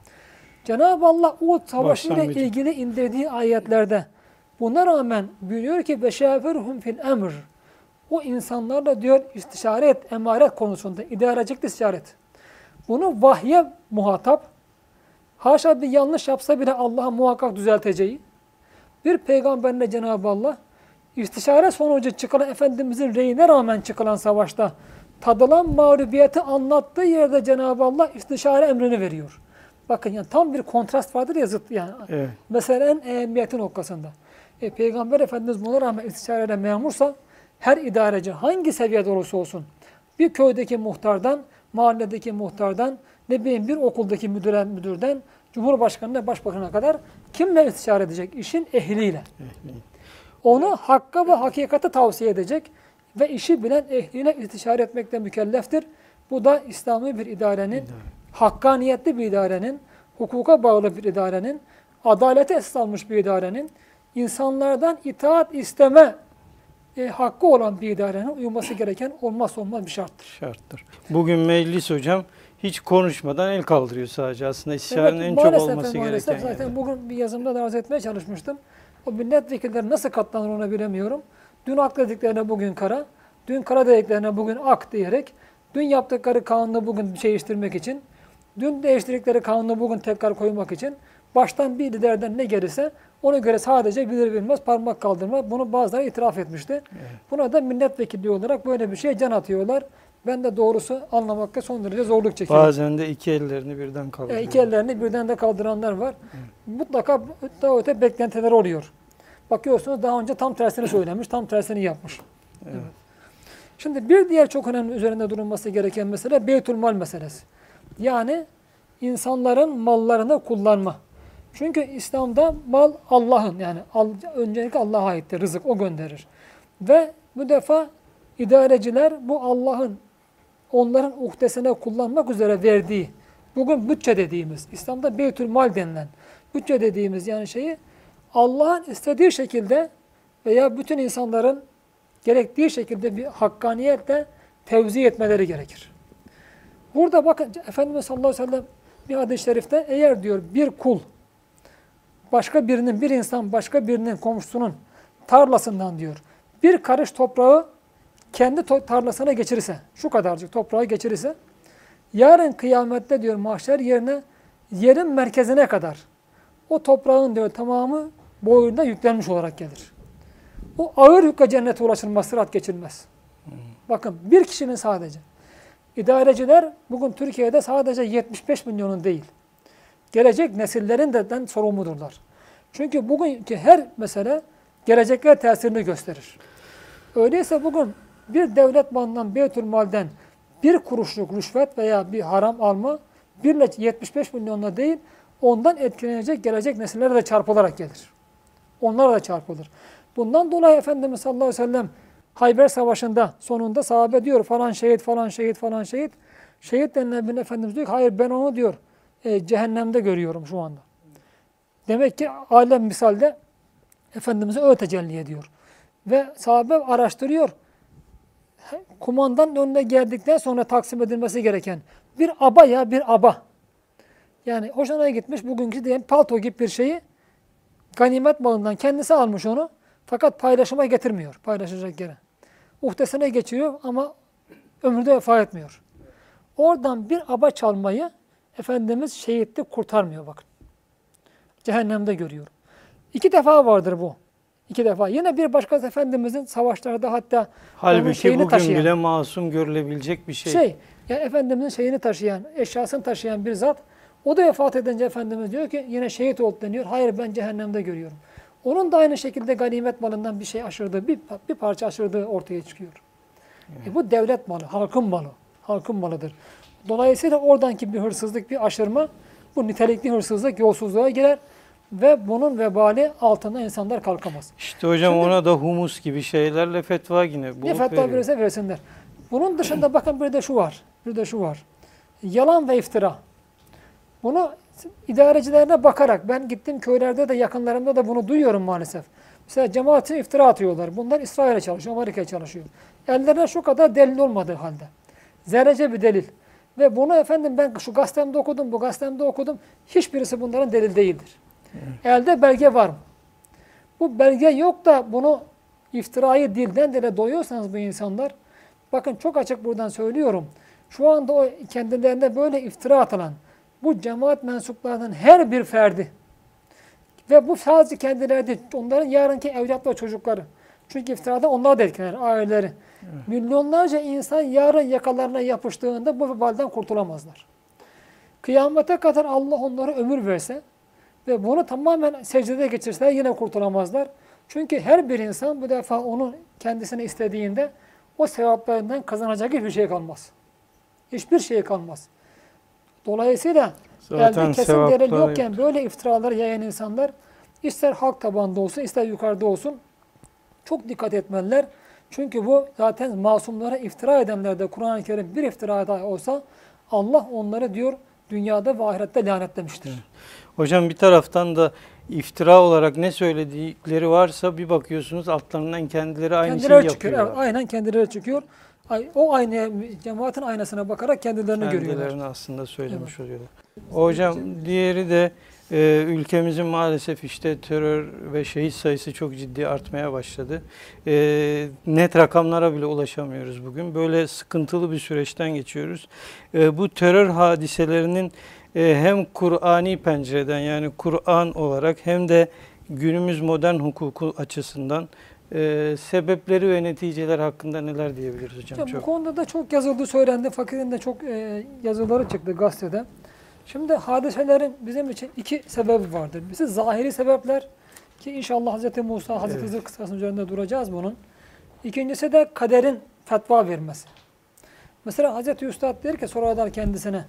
Cenab-ı Allah Uhud Savaşı ile ilgili indirdiği ayetlerde buna rağmen buyuruyor ki beşâfirhum fil emr. O insanlarla diyor istişare et, emaret konusunda, idarecik istişare et. Bunu vahye muhatap, haşa bir yanlış yapsa bile Allah'a muhakkak düzelteceği, bir peygamberle Cenab-ı Allah istişare sonucu çıkılan Efendimizin reyine rağmen çıkılan savaşta tadılan mağlubiyeti anlattığı yerde Cenab-ı Allah istişare emrini veriyor. Bakın yani tam bir kontrast vardır ya zıt yani. evet, Meselenin ehemmiyeti noktasında. E, Peygamber Efendimiz buna rağmen istişarede memursa her idareci hangi seviyede olursa olsun bir köydeki muhtardan, mahalledeki muhtardan, ne bileyim bir okuldaki müdüre, müdürden, Cumhurbaşkanı'na, Başbakan'a kadar kimle istişare edecek? İşin ehliyle. Onu hakka ve hakikati tavsiye edecek ve işi bilen ehline istişare etmekle mükelleftir. Bu da İslami bir idarenin, hakkaniyetli bir idarenin, hukuka bağlı bir idarenin, adalete esas almış bir idarenin, insanlardan itaat isteme e, hakkı olan bir idarenin uyması gereken olmazsa olmaz bir şarttır. şarttır. Bugün meclis hocam hiç konuşmadan el kaldırıyor sadece. Aslında istişarenin en çok maalesef olması maalesef gereken zaten yer. bugün bir yazımda da arz etmeye çalışmıştım. O milletvekilleri nasıl katlanır ona bilemiyorum. Dün ak dediklerine bugün kara, dün kara dediklerine bugün ak diyerek, dün yaptıkları kanunu bugün değiştirmek için, dün değiştirdikleri kanunu bugün tekrar koymak için baştan bir liderden ne gelirse ona göre sadece bilir bilmez parmak kaldırma. Bunu bazıları itiraf etmişti. Buna da milletvekili olarak böyle bir şeye can atıyorlar. Ben de doğrusu anlamakta son derece zorluk çekiyorum. Bazen de iki ellerini birden kaldırıyor. E, iki ellerini birden de kaldıranlar var. Mutlaka daha öte beklentiler oluyor. Bakıyorsunuz daha önce tam tersini söylemiş, tam tersini yapmış. Evet. Şimdi bir diğer çok önemli üzerinde durulması gereken mesele beytülmal meselesi. Yani insanların mallarını kullanma. Çünkü İslam'da mal Allah'ın yani öncelikle Allah'a aittir. Rızık o gönderir. Ve bu defa idareciler bu Allah'ın onların uhdesine kullanmak üzere verdiği bugün bütçe dediğimiz İslam'da beytülmal denilen bütçe dediğimiz yani şeyi Allah'ın istediği şekilde veya bütün insanların gerektiği şekilde bir hakkaniyetle tevzi etmeleri gerekir. Burada bakın Efendimiz sallallahu aleyhi ve sellem bir hadis-i şerifte eğer diyor bir kul başka birinin, bir insan başka birinin komşusunun tarlasından diyor bir karış toprağı kendi to- tarlasına geçirirse, şu kadarcık toprağı geçirirse yarın kıyamette diyor mahşer yerine yerin merkezine kadar o toprağın diyor tamamı boyunda yüklenmiş olarak gelir. O ağır yükle cennete ulaşılmaz, sırat geçilmez. Bakın bir kişinin sadece. İdareciler bugün Türkiye'de sadece 75 milyonun değil. Gelecek nesillerin de sorumludurlar. Çünkü bugünkü her mesele gelecekler tesirini gösterir. Öyleyse bugün bir devlet malından, Beytülmal'den bir kuruşluk rüşvet veya bir haram alma birle 75 milyonla değil, ondan etkilenecek gelecek nesillere de çarpılarak gelir. Onlar da çarpılır. Bundan dolayı Efendimiz sallallahu aleyhi ve sellem Hayber Savaşı'nda sonunda sahabe diyor falan şehit falan şehit falan şehit. Şehit denilen bir Efendimiz diyor ki hayır ben onu diyor e, cehennemde görüyorum şu anda. Demek ki alem misalde Efendimiz'e öyle tecelli ediyor. Ve sahabe araştırıyor. Kumandanın önüne geldikten sonra taksim edilmesi gereken bir aba ya bir aba. Yani hoşuna gitmiş bugünkü diyelim palto gibi bir şeyi ganimet malından kendisi almış onu. Fakat paylaşıma getirmiyor paylaşacak yere. Uhdesine geçiyor ama ömründe vefa etmiyor. Oradan bir aba çalmayı Efendimiz şehitlik kurtarmıyor bakın. Cehennemde görüyor. İki defa vardır bu. İki defa. Yine bir başka Efendimizin savaşlarda hatta Halbuki şeyini bugün taşıyan. bile masum görülebilecek bir şey. Şey, Ya Efendimizin şeyini taşıyan, eşyasını taşıyan bir zat, o da vefat edince Efendimiz diyor ki yine şehit oldu deniyor. Hayır ben cehennemde görüyorum. Onun da aynı şekilde ganimet malından bir şey aşırdığı, bir, bir parça aşırdığı ortaya çıkıyor. E bu devlet malı, halkın malı. Halkın malıdır. Dolayısıyla oradanki bir hırsızlık, bir aşırma, bu nitelikli hırsızlık yolsuzluğa girer ve bunun vebali altında insanlar kalkamaz. İşte hocam Şimdi- ona da humus gibi şeylerle fetva yine Ne bulup fetva veriyor. verirse versinler. Bunun dışında bakın bir de şu var. Bir de şu var. Yalan ve iftira. Bunu idarecilerine bakarak ben gittim köylerde de yakınlarımda da bunu duyuyorum maalesef. Mesela cemaatin iftira atıyorlar. Bunlar İsrail'e çalışıyor, Amerika'ya çalışıyor. Ellerine şu kadar delil olmadığı halde. Zerrece bir delil. Ve bunu efendim ben şu gazetemde okudum, bu gazetemde okudum. Hiçbirisi bunların delil değildir. Elde belge var mı? Bu belge yok da bunu iftirayı dilden dile doyuyorsanız bu insanlar, bakın çok açık buradan söylüyorum. Şu anda o kendilerine böyle iftira atılan bu cemaat mensuplarının her bir ferdi ve bu sadece kendileri değil, onların yarınki evlat ve çocukları. Çünkü iftirada onlar da etkilenir, aileleri. Milyonlarca insan yarın yakalarına yapıştığında bu vebalden kurtulamazlar. Kıyamete kadar Allah onlara ömür verse ve bunu tamamen secdede geçirseler yine kurtulamazlar. Çünkü her bir insan bu defa onun kendisine istediğinde o sevaplarından kazanacak hiçbir şey kalmaz. Hiçbir şey kalmaz. Dolayısıyla Zaten elde kesin delil yokken böyle iftiralar yayan insanlar ister halk tabanında olsun ister yukarıda olsun çok dikkat etmeliler. Çünkü bu zaten masumlara iftira edenlerde Kur'an-ı Kerim bir iftira dahi olsa Allah onları diyor dünyada ve ahirette lanetlemiştir. Hocam bir taraftan da iftira olarak ne söyledikleri varsa bir bakıyorsunuz altlarından kendileri aynı kendileri şeyi çıkıyor. yapıyorlar. Evet, aynen kendileri çıkıyor. Ay- O aynaya, cemaatin aynasına bakarak kendilerini görüyorlar. Kendilerini aslında söylemiş oluyorlar. Hocam diğeri de e, ülkemizin maalesef işte terör ve şehit sayısı çok ciddi artmaya başladı. E, net rakamlara bile ulaşamıyoruz bugün. Böyle sıkıntılı bir süreçten geçiyoruz. E, bu terör hadiselerinin e, hem Kur'ani pencereden yani Kur'an olarak hem de günümüz modern hukuku açısından e, sebepleri ve neticeler hakkında neler diyebiliriz hocam? Ya bu Çok. konuda da çok yazıldı, söylendi. Fakirin de çok e, yazıları çıktı gazetede. Şimdi hadiselerin bizim için iki sebebi vardır. Birisi zahiri sebepler ki inşallah Hz. Musa, Hz. Evet. Hızır kıssasının üzerinde duracağız bunun. İkincisi de kaderin fetva vermesi. Mesela Hz. Üstad der ki soruyorlar kendisine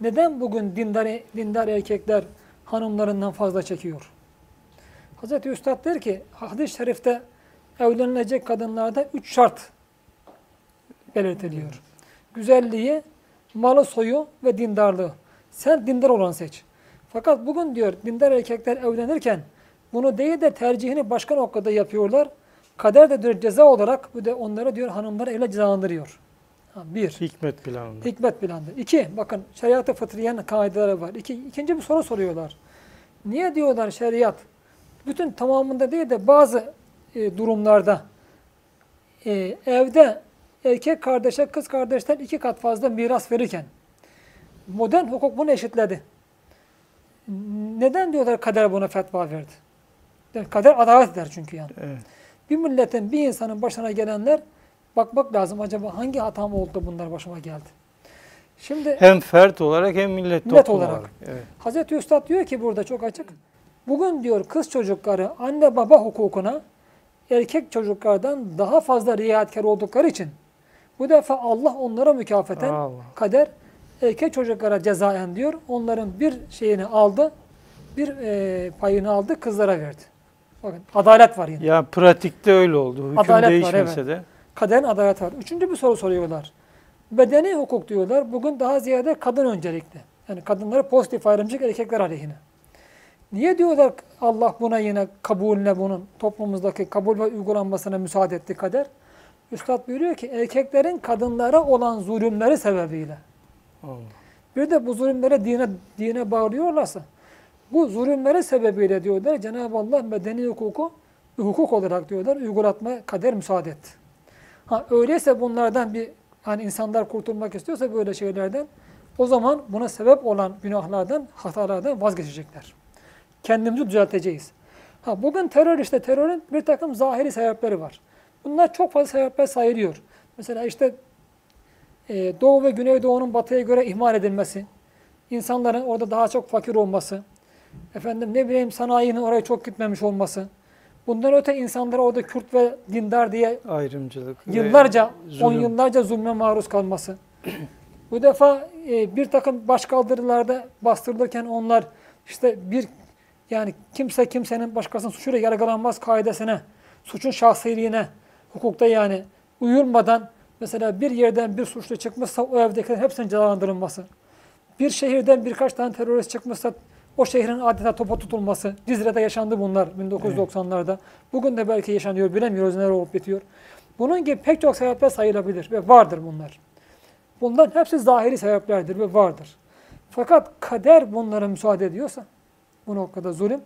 neden bugün dindar, dindar erkekler hanımlarından fazla çekiyor? Hz. Üstad der ki hadis-i şerifte evlenilecek kadınlarda üç şart belirtiliyor. Güzelliği, malı soyu ve dindarlığı. Sen dindar olanı seç. Fakat bugün diyor dindar erkekler evlenirken bunu değil de tercihini başka noktada yapıyorlar. Kader de diyor ceza olarak bu da onları diyor hanımları öyle cezalandırıyor. Ha, bir. Hikmet planında. Hikmet planı. İki, bakın şeriat-ı fıtriyen kaideleri var. İki, ikinci bir soru soruyorlar. Niye diyorlar şeriat? Bütün tamamında değil de bazı e, durumlarda e, evde erkek kardeşe kız kardeşten iki kat fazla miras verirken modern hukuk bunu eşitledi. Neden diyorlar kader buna fetva verdi? Yani kader adalet eder çünkü yani. Evet. Bir milletin, bir insanın başına gelenler bakmak lazım. Acaba hangi hatam oldu bunlar başıma geldi? Şimdi Hem fert olarak hem millet, Millet olarak. olarak. Evet. Hazreti Üstad diyor ki burada çok açık. Bugün diyor kız çocukları anne baba hukukuna erkek çocuklardan daha fazla riayetkar oldukları için bu defa Allah onlara mükafaten Allah. kader erkek çocuklara cezaen diyor. Onların bir şeyini aldı, bir e, payını aldı, kızlara verdi. Bakın adalet var yine. Ya pratikte öyle oldu. Hüküm Adalet var, değişmese evet. de. Kaderin adalet var. Üçüncü bir soru soruyorlar. Bedeni hukuk diyorlar. Bugün daha ziyade kadın öncelikli. Yani kadınları pozitif ayrımcılık erkekler aleyhine. Niye diyorlar Allah buna yine kabulüne bunun toplumumuzdaki kabul ve uygulanmasına müsaade etti kader? Üstad buyuruyor ki erkeklerin kadınlara olan zulümleri sebebiyle. Allah. Bir de bu zulümleri dine, dine bağlıyorlarsa bu zulümleri sebebiyle diyorlar Cenab-ı Allah medeni hukuku hukuk olarak diyorlar uygulatma kader müsaade etti. Ha öyleyse bunlardan bir hani insanlar kurtulmak istiyorsa böyle şeylerden o zaman buna sebep olan günahlardan, hatalardan vazgeçecekler. Kendimizi düzelteceğiz. Ha bugün terör işte terörün bir takım zahiri sebepleri var. Bunlar çok fazla sebepler sayılıyor. Mesela işte e, Doğu ve Güneydoğu'nun batıya göre ihmal edilmesi, insanların orada daha çok fakir olması, efendim ne bileyim sanayinin oraya çok gitmemiş olması, bundan öte insanlara orada Kürt ve dindar diye Ayrımcılık. yıllarca, on yıllarca zulme maruz kalması. Bu defa e, bir takım başkaldırılarda bastırılırken onlar işte bir yani kimse kimsenin başkasının suçuyla yargılanmaz kaidesine, suçun şahsiliğine, hukukta yani uyulmadan mesela bir yerden bir suçlu çıkmışsa o evdekilerin hepsinin cezalandırılması. Bir şehirden birkaç tane terörist çıkmışsa o şehrin adeta topa tutulması. Cizre'de yaşandı bunlar 1990'larda. Bugün de belki yaşanıyor bilemiyoruz neler olup bitiyor. Bunun gibi pek çok sebepler sayılabilir ve vardır bunlar. Bunların hepsi zahiri sebeplerdir ve vardır. Fakat kader bunlara müsaade ediyorsa bu noktada zulüm.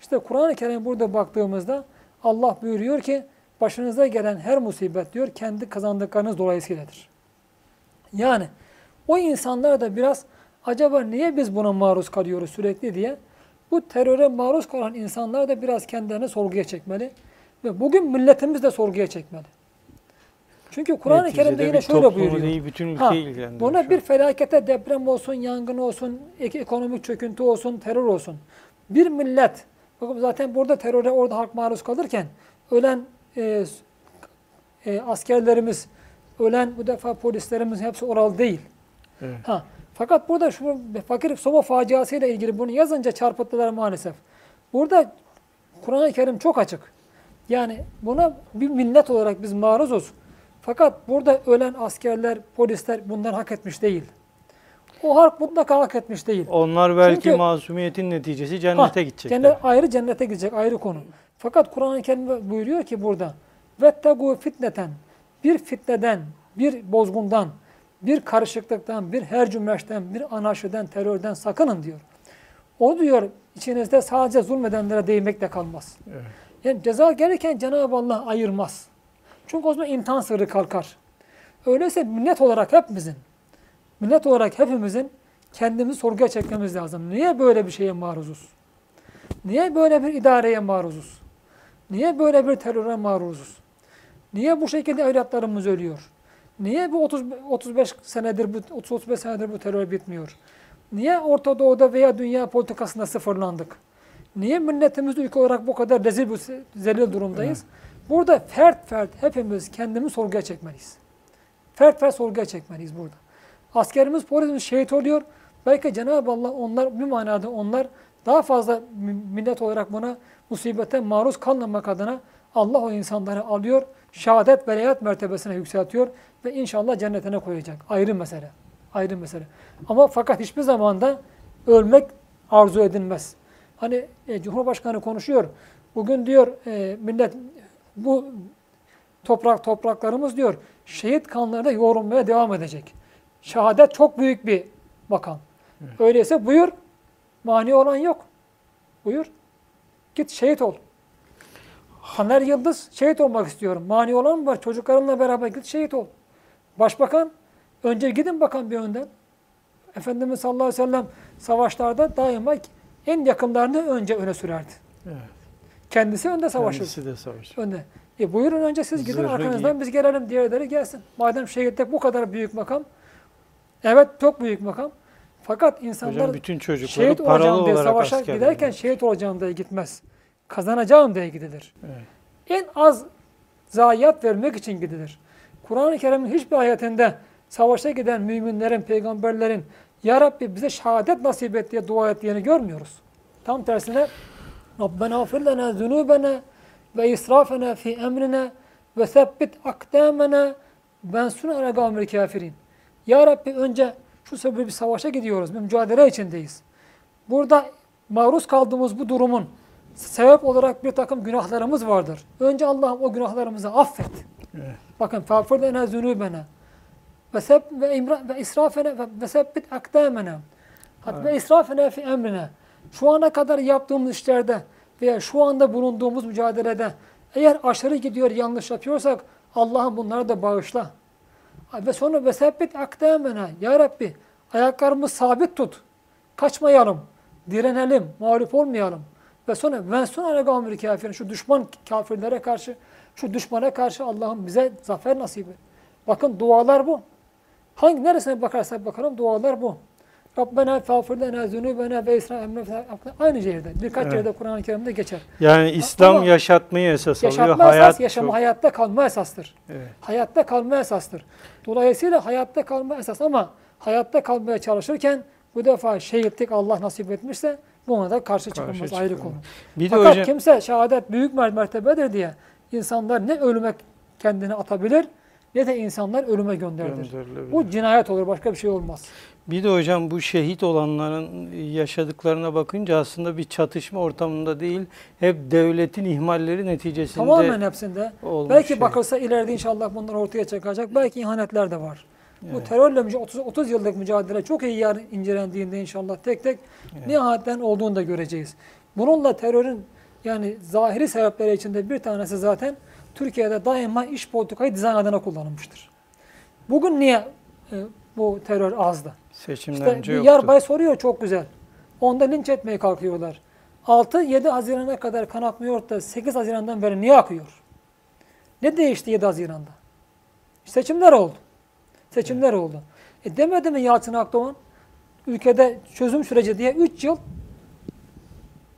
İşte Kur'an-ı Kerim burada baktığımızda Allah buyuruyor ki başınıza gelen her musibet diyor kendi kazandıklarınız dolayısıyladır. Yani o insanlar da biraz acaba niye biz buna maruz kalıyoruz sürekli diye bu teröre maruz kalan insanlar da biraz kendilerini sorguya çekmeli. Ve bugün milletimiz de sorguya çekmeli. Çünkü Kur'an-ı Kerim'de yine şöyle buyuruyor. değil, bütün Ha. Buna bir felakete deprem olsun, yangın olsun, ek- ekonomik çöküntü olsun, terör olsun. Bir millet, bakın zaten burada teröre orada halk maruz kalırken ölen e, e, askerlerimiz, ölen bu defa polislerimiz hepsi oral değil. Evet. Ha, fakat burada şu fakir soba faciasıyla ilgili bunu yazınca çarpıttılar maalesef. Burada Kur'an-ı Kerim çok açık. Yani buna bir millet olarak biz maruzuz. Fakat burada ölen askerler, polisler bundan hak etmiş değil. O halk mutlaka hak etmiş değil. Onlar belki Çünkü- masumiyetin neticesi Ha, cennete gidecekler. Cennet, ayrı cennete gidecek ayrı konu. Fakat Kur'an-ı Kerim buyuruyor ki burada vettegu fitneten bir fitneden, bir bozgundan, bir karışıklıktan, bir hercümeşten, bir anarşiden, terörden sakının diyor. O diyor içinizde sadece zulmedenlere değmekle kalmaz. Evet. Yani ceza gelirken Cenab-ı Allah ayırmaz. Çünkü o zaman imtihan sırrı kalkar. Öyleyse millet olarak hepimizin, millet olarak hepimizin kendimizi sorguya çekmemiz lazım. Niye böyle bir şeye maruzuz? Niye böyle bir idareye maruzuz? Niye böyle bir teröre maruzuz? Niye bu şekilde evlatlarımız ölüyor? Niye bu 30 35 senedir bu 30 35 senedir bu terör bitmiyor? Niye Orta Doğu'da veya dünya politikasında sıfırlandık? Niye milletimiz ülke olarak bu kadar rezil bu zelil durumdayız? Burada fert fert hepimiz kendimizi sorguya çekmeliyiz. Fert fert sorguya çekmeliyiz burada. Askerimiz, polisimiz şehit oluyor. Belki Cenab-ı Allah onlar bir manada onlar daha fazla mi- millet olarak buna musibete maruz kalmamak adına Allah o insanları alıyor, şehadet velayet mertebesine yükseltiyor ve inşallah cennetine koyacak. Ayrı mesele. Ayrı mesele. Ama fakat hiçbir zamanda ölmek arzu edilmez. Hani e, Cumhurbaşkanı konuşuyor. Bugün diyor e, millet bu toprak topraklarımız diyor şehit kanlarında yoğrulmaya devam edecek. Şehadet çok büyük bir makam. Öyleyse buyur. Mani olan yok. Buyur. Git şehit ol. Taner Yıldız şehit olmak istiyorum. Mani olan mı var? Çocuklarımla beraber git şehit ol. Başbakan önce gidin bakan bir önden. Efendimiz sallallahu aleyhi ve sellem savaşlarda daima en yakınlarını önce öne sürerdi. Evet. Kendisi önde savaşır. Kendisi de savaşır. Önde. E buyurun önce siz gidin Zırhı arkanızdan giyip- biz gelelim diğerleri gelsin. Madem şehitlik bu kadar büyük makam. Evet çok büyük makam. Fakat insanlar Hocam bütün çocukları şehit paralı diye olarak savaşa giderken şehit olacağım diye gitmez. Kazanacağım diye gidilir. Evet. En az zayiat vermek için gidilir. Kur'an-ı Kerim'in hiçbir ayetinde savaşa giden müminlerin, peygamberlerin Ya Rabbi bize şehadet nasip et diye dua ettiğini görmüyoruz. Tam tersine Rabbena afir lena zunubena ve israfena fi emrina ve sebbit akdamena ben sunu ala kafirin. Ya Rabbi önce şu sebebi bir savaşa gidiyoruz. Bir mücadele içindeyiz. Burada maruz kaldığımız bu durumun sebep olarak bir takım günahlarımız vardır. Önce Allah'ım o günahlarımızı affet. Evet. Bakın fağfir lena zunubena ve seb ve imra ve israfena ve, ve sebbit akdamena. Hat ve israfena fi emrina. Şu ana kadar yaptığımız işlerde veya şu anda bulunduğumuz mücadelede eğer aşırı gidiyor, yanlış yapıyorsak Allah'ım bunları da bağışla. Ve sonra ve sebbit akdamena. Ya Rabbi ayaklarımızı sabit tut. Kaçmayalım. Direnelim. Mağlup olmayalım. Ve sonra vensun ala gamri kafirin. Şu düşman kafirlere karşı, şu düşmana karşı Allah'ım bize zafer nasip. Bakın dualar bu. Hangi neresine bakarsak bakalım dualar bu. Rabbena fağfir lena zunubena ve isra aynı şehirde. Birkaç Evet. yerde Kur'an-ı Kerim'de geçer. Yani İslam Ama yaşatmayı esas alıyor. Yaşatma Hayat esas, yaşama çok- hayatta kalma esastır. Evet. Hayatta kalma esastır. Dolayısıyla hayatta kalma esas ama hayatta kalmaya çalışırken bu defa şehitlik Allah nasip etmişse buna da karşı çıkılmaz Karşı ayrı konu. Bir de Fakat hocam kimse şehadet büyük mer- mertebedir diye insanlar ne ölüme kendini atabilir ne de insanlar ölüme gönderilir. Bu cinayet olur başka bir şey olmaz. Bir de hocam bu şehit olanların yaşadıklarına bakınca aslında bir çatışma ortamında değil, hep devletin ihmalleri neticesinde Tamamen hepsinde. olmuş Belki şey. bakılsa ileride inşallah bunlar ortaya çıkacak. Belki ihanetler de var. Bu Evet. terörle müca- 30, 30 yıllık mücadele çok iyi yer incelendiğinde inşallah tek tek Evet. nihayetten olduğunu da göreceğiz. Bununla terörün yani zahiri sebepleri içinde bir tanesi zaten Türkiye'de daima iş politikayı dizayn adına kullanılmıştır. Bugün niye e, bu terör azdı? Seçimden İşte önce yoktu. yarbay soruyor çok güzel. Onda linç etmeye kalkıyorlar. 6-7 Haziran'a kadar kan akmıyor da 8 Haziran'dan beri niye akıyor? Ne değişti 7 Haziran'da? Seçimler oldu. Seçimler oldu. E demedi mi Yalçın Akdoğan? Ülkede çözüm süreci diye 3 yıl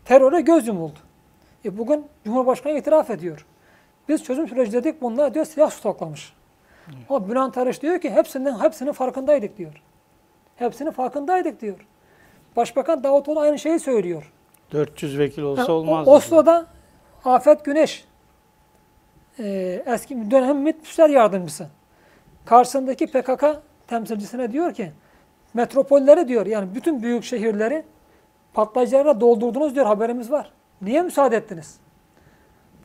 teröre göz yumuldu. E bugün Cumhurbaşkanı itiraf ediyor. Biz çözüm süreci dedik bunlar diyor silah stoklamış. Ama Bülent Arış diyor ki hepsinden hepsinin farkındaydık diyor. Hepsinin farkındaydık diyor. Başbakan Davutoğlu aynı şeyi söylüyor. 400 vekil olsa o- olmaz. Oslo'da Afet Güneş e, eski dönem müsteşar yardımcısı. Karşısındaki PKK temsilcisine diyor ki metropolleri diyor yani bütün büyük şehirleri patlayıcılarla doldurdunuz diyor haberimiz var. Niye müsaade ettiniz?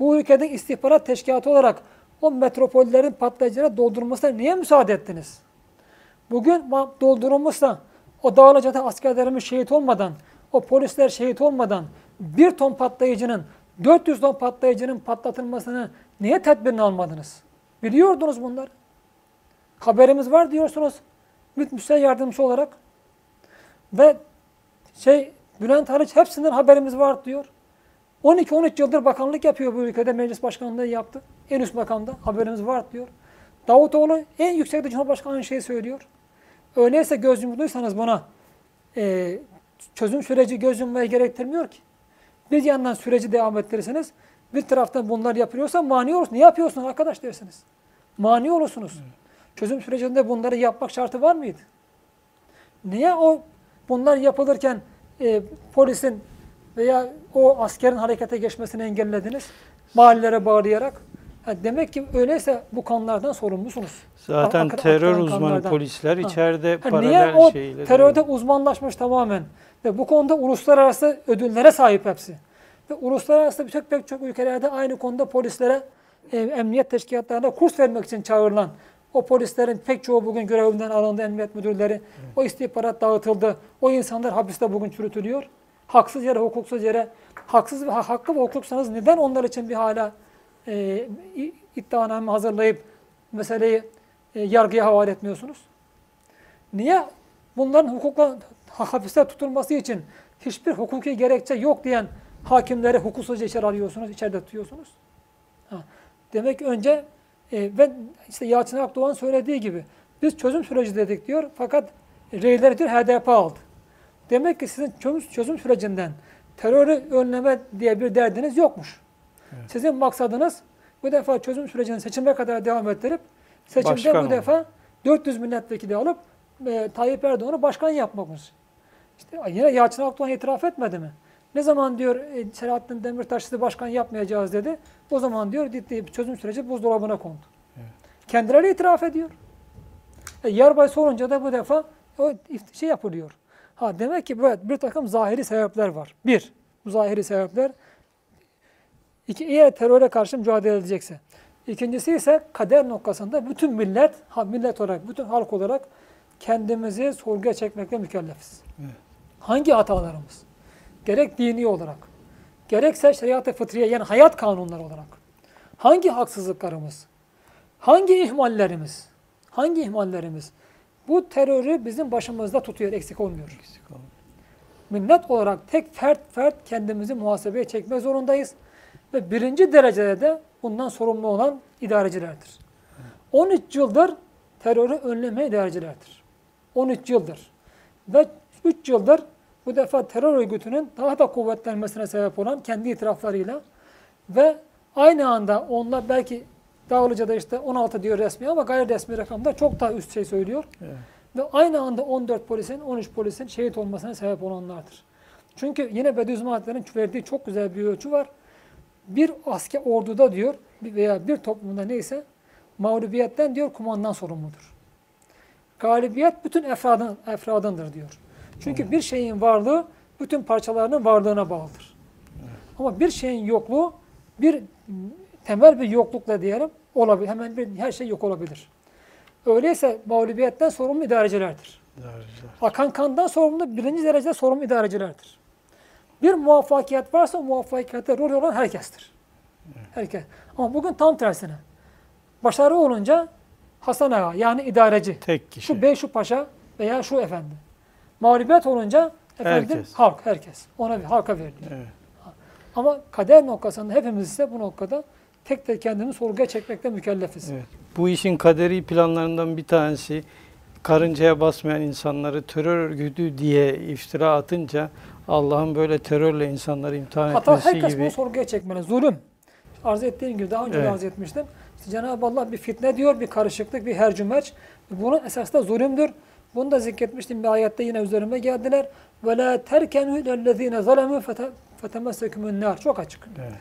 Bu ülkede istihbarat teşkilatı olarak o metropollerin patlayıcılara doldurulmasına niye müsaade ettiniz? Bugün doldurulmuşsa o Dağlıca'da askerlerimiz şehit olmadan, o polisler şehit olmadan bir ton patlayıcının, 400 ton patlayıcının patlatılmasını niye tedbirini almadınız? Biliyordunuz bunları. Haberimiz var diyorsunuz. Müthiş yardımcısı olarak. Ve şey Bülent Arıç hepsinden haberimiz var diyor. 12-13 yıldır bakanlık yapıyor bu ülkede. Meclis başkanlığı yaptı. En üst makamda haberimiz var diyor. Davutoğlu en yüksekte Cumhurbaşkanı aynı şeyi söylüyor. Öyleyse göz yumduysanız buna e, çözüm süreci göz yummaya gerektirmiyor ki. Bir yandan süreci devam ettirirsiniz. Bir taraftan bunlar yapılıyorsa mani olursunuz. Ne yapıyorsunuz arkadaş dersiniz. Mani olursunuz. Çözüm sürecinde bunları yapmak şartı var mıydı? Niye o bunlar yapılırken e, polisin veya o askerin harekete geçmesini engellediniz? Mahallelere bağlayarak. Ha, demek ki öyleyse bu kanlardan sorumlusunuz. Zaten Ak- ak- terör uzmanı kanlardan. polisler Ha. içeride Ha, paralel niye o şeyleri terörde uzmanlaşmış tamamen ve bu konuda uluslararası ödüllere sahip hepsi. Ve uluslararası birçok pek çok ülkelerde aynı konuda polislere e, emniyet teşkilatlarında kurs vermek için çağrılan o polislerin pek çoğu bugün görevinden alındı emniyet müdürleri. O istihbarat dağıtıldı. O insanlar hapiste bugün çürütülüyor. Haksız yere, hukuksuz yere, haksız ve ha- hakkı ve hukuksanız neden onlar için bir hala e, iddianame hazırlayıp meseleyi e, yargıya havale etmiyorsunuz? Niye bunların hukukla ha- hapiste tutulması için hiçbir hukuki gerekçe yok diyen hakimleri hukuksuzca içeri alıyorsunuz, içeride tutuyorsunuz? Ha. Demek ki önce e, ve işte Yalçın Akdoğan söylediği gibi biz çözüm süreci dedik diyor fakat reyleri diyor HDP aldı. Demek ki sizin çözüm, çözüm sürecinden terörü önleme diye bir derdiniz yokmuş. Sizin maksadınız bu defa çözüm sürecini seçime kadar devam ettirip seçimde Başkan bu olmak. defa 400 milletvekili alıp e, Tayyip Erdoğan'ı başkan yapmakmış. İşte yine Yalçın Akdoğan itiraf etmedi mi? Ne zaman diyor e, Selahattin Demirtaş sizi başkan yapmayacağız dedi. O zaman diyor ciddi bir çözüm süreci buzdolabına kondu. Kendileri itiraf ediyor. E, Yarbay sorunca da bu defa o şey yapılıyor. Ha demek ki evet bir takım zahiri sebepler var. Bir, bu zahiri sebepler. İki, eğer teröre karşı mücadele edilecekse. İkincisi ise kader noktasında bütün millet, ha millet olarak, bütün halk olarak kendimizi sorguya çekmekle mükellefiz. Hangi hatalarımız? Gerek dini olarak, gerekse şeriat-ı fıtriye yani hayat kanunları olarak. Hangi haksızlıklarımız? Hangi ihmallerimiz? Hangi ihmallerimiz? Bu terörü bizim başımızda tutuyor, eksik olmuyor. Eksik olmuyor. Millet olarak tek fert fert kendimizi muhasebeye çekmek zorundayız. Ve birinci derecede de bundan sorumlu olan idarecilerdir. 13 yıldır terörü önleme idarecilerdir. 13 yıldır. Ve 3 yıldır bu defa terör örgütünün daha da kuvvetlenmesine sebep olan kendi itiraflarıyla ve aynı anda onlar belki Dağlıca'da işte 16 diyor resmi ama gayri resmi rakamda çok daha üst şey söylüyor. Evet. Ve aynı anda 14 polisin, 13 polisin şehit olmasına sebep olanlardır. Çünkü yine Bediüzzaman Hazretleri'nin verdiği çok güzel bir ölçü var. Bir asker orduda diyor veya bir toplumda neyse mağlubiyetten diyor kumandan sorumludur. Galibiyet bütün efradın, efradındır diyor. Çünkü bir şeyin varlığı bütün parçalarının varlığına bağlıdır. Ama bir şeyin yokluğu bir temel bir yoklukla diyelim olabilir. Hemen bir her şey yok olabilir. Öyleyse mağlubiyetten sorumlu idarecilerdir. İdareciler. Akan kandan sorumlu birinci derecede sorumlu idarecilerdir. Bir muvaffakiyet varsa o muvaffakiyette rol olan herkestir. Herkes. Ama bugün tam tersine. Başarı olunca Hasan Ağa yani idareci. Tek kişi. Şu bey şu paşa veya şu efendi. Mağlubiyet olunca efendim Herkes. halk herkes. Ona bir halka veriliyor. Evet. Ama kader noktasında hepimiz ise bu noktada tek tek kendini sorguya çekmekte mükellefiz. Evet. Bu işin kaderi planlarından bir tanesi karıncaya basmayan insanları terör örgütü diye iftira atınca Allah'ın böyle terörle insanları imtihan Hatta etmesi herkes gibi. bunu sorguya çekmeli. Zulüm. Arz ettiğim gibi daha önce Evet. arz etmiştim. İşte Cenab-ı Allah bir fitne diyor, bir karışıklık, bir hercümeç. Bunun esas da zulümdür. Bunu da zikretmiştim bir ayette yine üzerime geldiler. Ve la terkenu ilellezine zalemu fetemessekumun nar. Çok açık. Evet.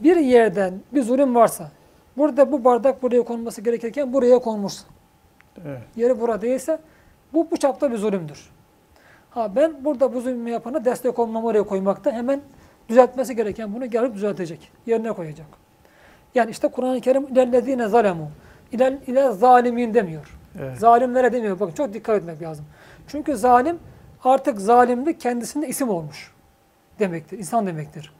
Bir yerden bir zulüm varsa, burada bu bardak buraya konması gerekirken buraya konmuşsa, Evet. yeri burada değilse bu bu çapta bir zulümdür. Ha ben burada bu zulmü yapana destek olmamı oraya koymakta hemen düzeltmesi gereken bunu gelip düzeltecek. Yerine koyacak. Yani işte Kur'an-ı Kerim ilellezine zalemu. İle, ile zalimin demiyor. Evet. Zalimlere demiyor. Bakın çok dikkat etmek lazım. Çünkü zalim artık zalimlik kendisinde isim olmuş demektir. İnsan demektir.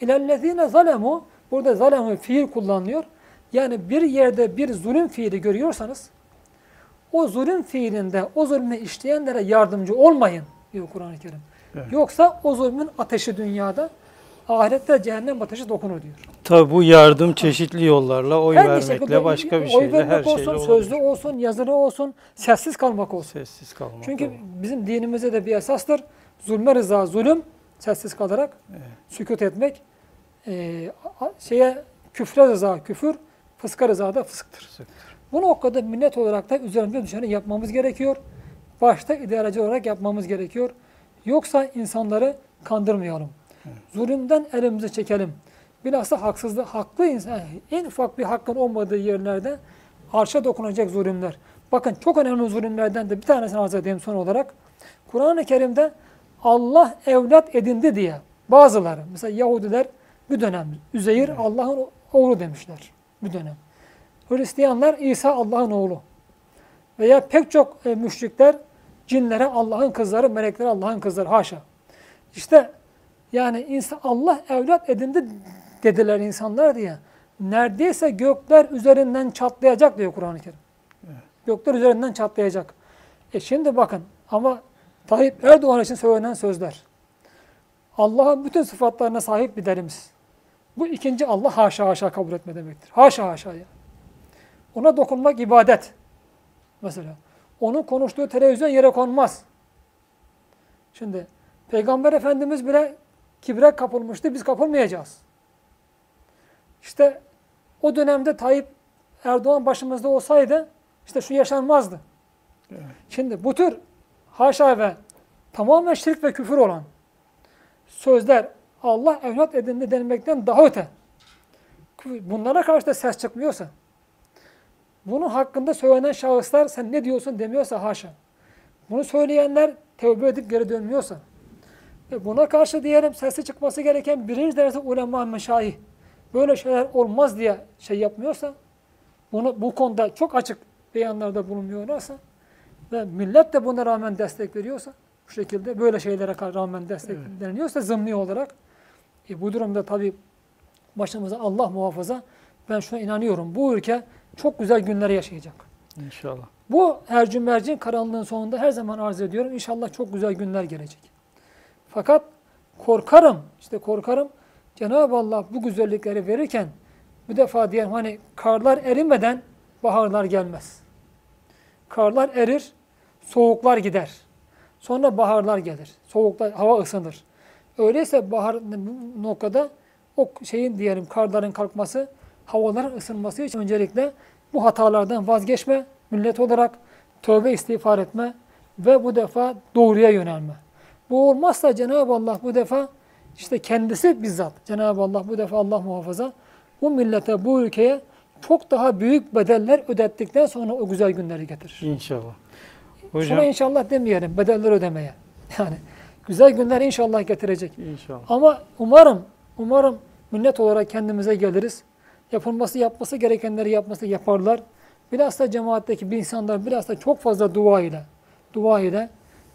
İlellezine zalemu burada zalemu fiil kullanılıyor. Yani bir yerde bir zulüm fiili görüyorsanız o zulüm fiilinde o zulmü işleyenlere yardımcı olmayın diyor Kur'an-ı Kerim. Evet. Yoksa o zulmün ateşi dünyada ahirette cehennem ateşi dokunur diyor. Tabi bu yardım çeşitli yollarla oy Her vermekle şekilde başka bir oy şeyle vermek her şeyle olsun, sözlü olsun, yazılı olsun, sessiz kalmak olsun. Sessiz kalmak. Çünkü olur. bizim dinimizde de bir esastır. Zulme rıza, zulüm, sessiz kalarak Evet. sükut etmek. A- şeye küfre rıza, küfür, fıska rıza da fısktır. Fısıktır. Bu noktada millet olarak da üzerinde düşeni yapmamız gerekiyor. Başta idareci olarak yapmamız gerekiyor. Yoksa insanları kandırmayalım. Zulümden elimizi çekelim. Bilhassa haksızlık, haklı insan, en ufak bir hakkın olmadığı yerlerde arşa dokunacak zulümler. Bakın çok önemli zulümlerden de bir tanesini arz edeyim son olarak. Kur'an-ı Kerim'de Allah evlat edindi diye bazıları, mesela Yahudiler bir dönem Üzeyir Allah'ın oğlu demişler bir dönem. Hristiyanlar İsa Allah'ın oğlu. Veya pek çok e, müşrikler cinlere Allah'ın kızları, meleklere Allah'ın kızları. Haşa. İşte yani insan Allah evlat edindi dediler insanlar diye. Neredeyse gökler üzerinden çatlayacak diyor Kur'an-ı Kerim. Gökler üzerinden çatlayacak. E şimdi bakın ama Tayyip Erdoğan için söylenen sözler. Allah'ın bütün sıfatlarına sahip bir derimiz. Bu ikinci Allah haşa haşa kabul etme demektir. Haşa haşa ya. Ona dokunmak ibadet. Mesela. Onun konuştuğu televizyon yere konmaz. Şimdi Peygamber Efendimiz bile kibre kapılmıştı. Biz kapılmayacağız. İşte o dönemde Tayyip Erdoğan başımızda olsaydı işte şu yaşanmazdı. Evet. Şimdi bu tür haşa ve tamamen şirk ve küfür olan sözler Allah evlat edindi denmekten daha öte. Bunlara karşı da ses çıkmıyorsa, bunun hakkında söylenen şahıslar sen ne diyorsun demiyorsa haşa. Bunu söyleyenler tevbe edip geri dönmüyorsa ve buna karşı diyelim sesi çıkması gereken birinci derece ulema meşayih böyle şeyler olmaz diye şey yapmıyorsa bunu bu konuda çok açık beyanlarda bulunmuyorlarsa ve millet de buna rağmen destek veriyorsa bu şekilde böyle şeylere rağmen destek Evet. zımni olarak e, bu durumda tabii başımıza Allah muhafaza ben şuna inanıyorum. Bu ülke çok güzel günler yaşayacak. İnşallah. Bu hercün mercin karanlığın sonunda her zaman arz ediyorum. İnşallah çok güzel günler gelecek. Fakat korkarım, işte korkarım Cenab-ı Allah bu güzellikleri verirken bu defa diyelim hani karlar erimeden baharlar gelmez. Karlar erir, soğuklar gider. Sonra baharlar gelir. Soğuklar, hava ısınır. Öyleyse bahar noktada o şeyin diyelim karların kalkması, havaların ısınması için öncelikle bu hatalardan vazgeçme, millet olarak tövbe istiğfar etme ve bu defa doğruya yönelme. Bu olmazsa Cenab-ı Allah bu defa işte kendisi bizzat Cenab-ı Allah bu defa Allah muhafaza bu millete, bu ülkeye çok daha büyük bedeller ödettikten sonra o güzel günleri getirir. İnşallah. Şuna Hocam inşallah demeyelim, bedeller ödemeye. Yani güzel günler inşallah getirecek. inşallah. Ama umarım, umarım millet olarak kendimize geliriz. Yapılması, yapması gerekenleri yapması yaparlar. Bilhassa cemaatteki bir insanlar bilhassa çok fazla dua ile, dua ile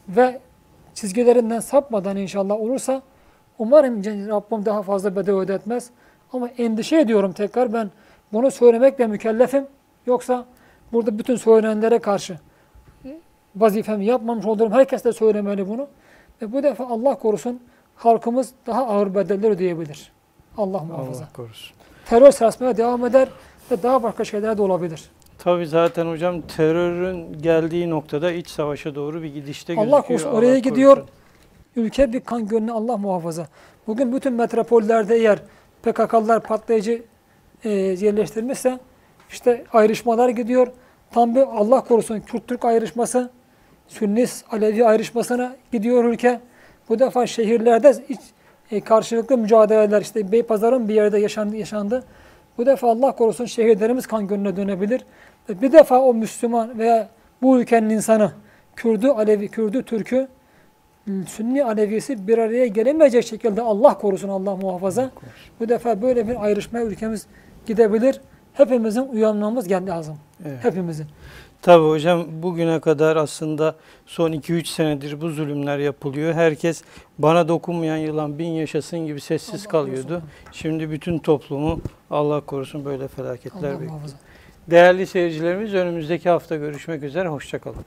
ve çizgilerinden sapmadan inşallah olursa umarım Rabbim daha fazla bedel ödetmez. Ama endişe ediyorum tekrar ben bunu söylemekle mükellefim. Yoksa burada bütün söylenenlere karşı vazifemi yapmamış olurum. Herkes de söylemeli bunu. Ve bu defa Allah korusun halkımız daha ağır bedeller ödeyebilir. Allah muhafaza. Allah korusun. Terör sarsmaya devam eder ve daha başka şeyler de olabilir. Tabii zaten hocam terörün geldiği noktada iç savaşa doğru bir gidişte Allah gözüküyor. korusun, oraya korusun. gidiyor. Ülke bir kan gölüne Allah muhafaza. Bugün bütün metropollerde eğer PKK'lılar patlayıcı e, yerleştirmişse işte ayrışmalar gidiyor. Tam bir Allah korusun Kürt-Türk ayrışması, Sünni Alevi ayrışmasına gidiyor ülke. Bu defa şehirlerde iç, e, karşılıklı mücadeleler işte Beypazarı'nın bir yerde yaşandı, yaşandı. Bu defa Allah korusun şehirlerimiz kan gölüne dönebilir. Ve bir defa o Müslüman veya bu ülkenin insanı Kürdü, Alevi, Kürdü, Türk'ü Sünni Alevisi bir araya gelemeyecek şekilde Allah korusun Allah muhafaza. Bu defa böyle bir ayrışmaya ülkemiz gidebilir. Hepimizin uyanmamız lazım. Evet. Hepimizin. Tabii hocam bugüne kadar aslında son 2-3 senedir bu zulümler yapılıyor. Herkes bana dokunmayan yılan bin yaşasın gibi sessiz Allah kalıyordu. Korusun. Şimdi bütün toplumu Allah korusun böyle felaketler Allah bekliyor. Allah. Değerli seyircilerimiz önümüzdeki hafta görüşmek üzere. Hoşçakalın.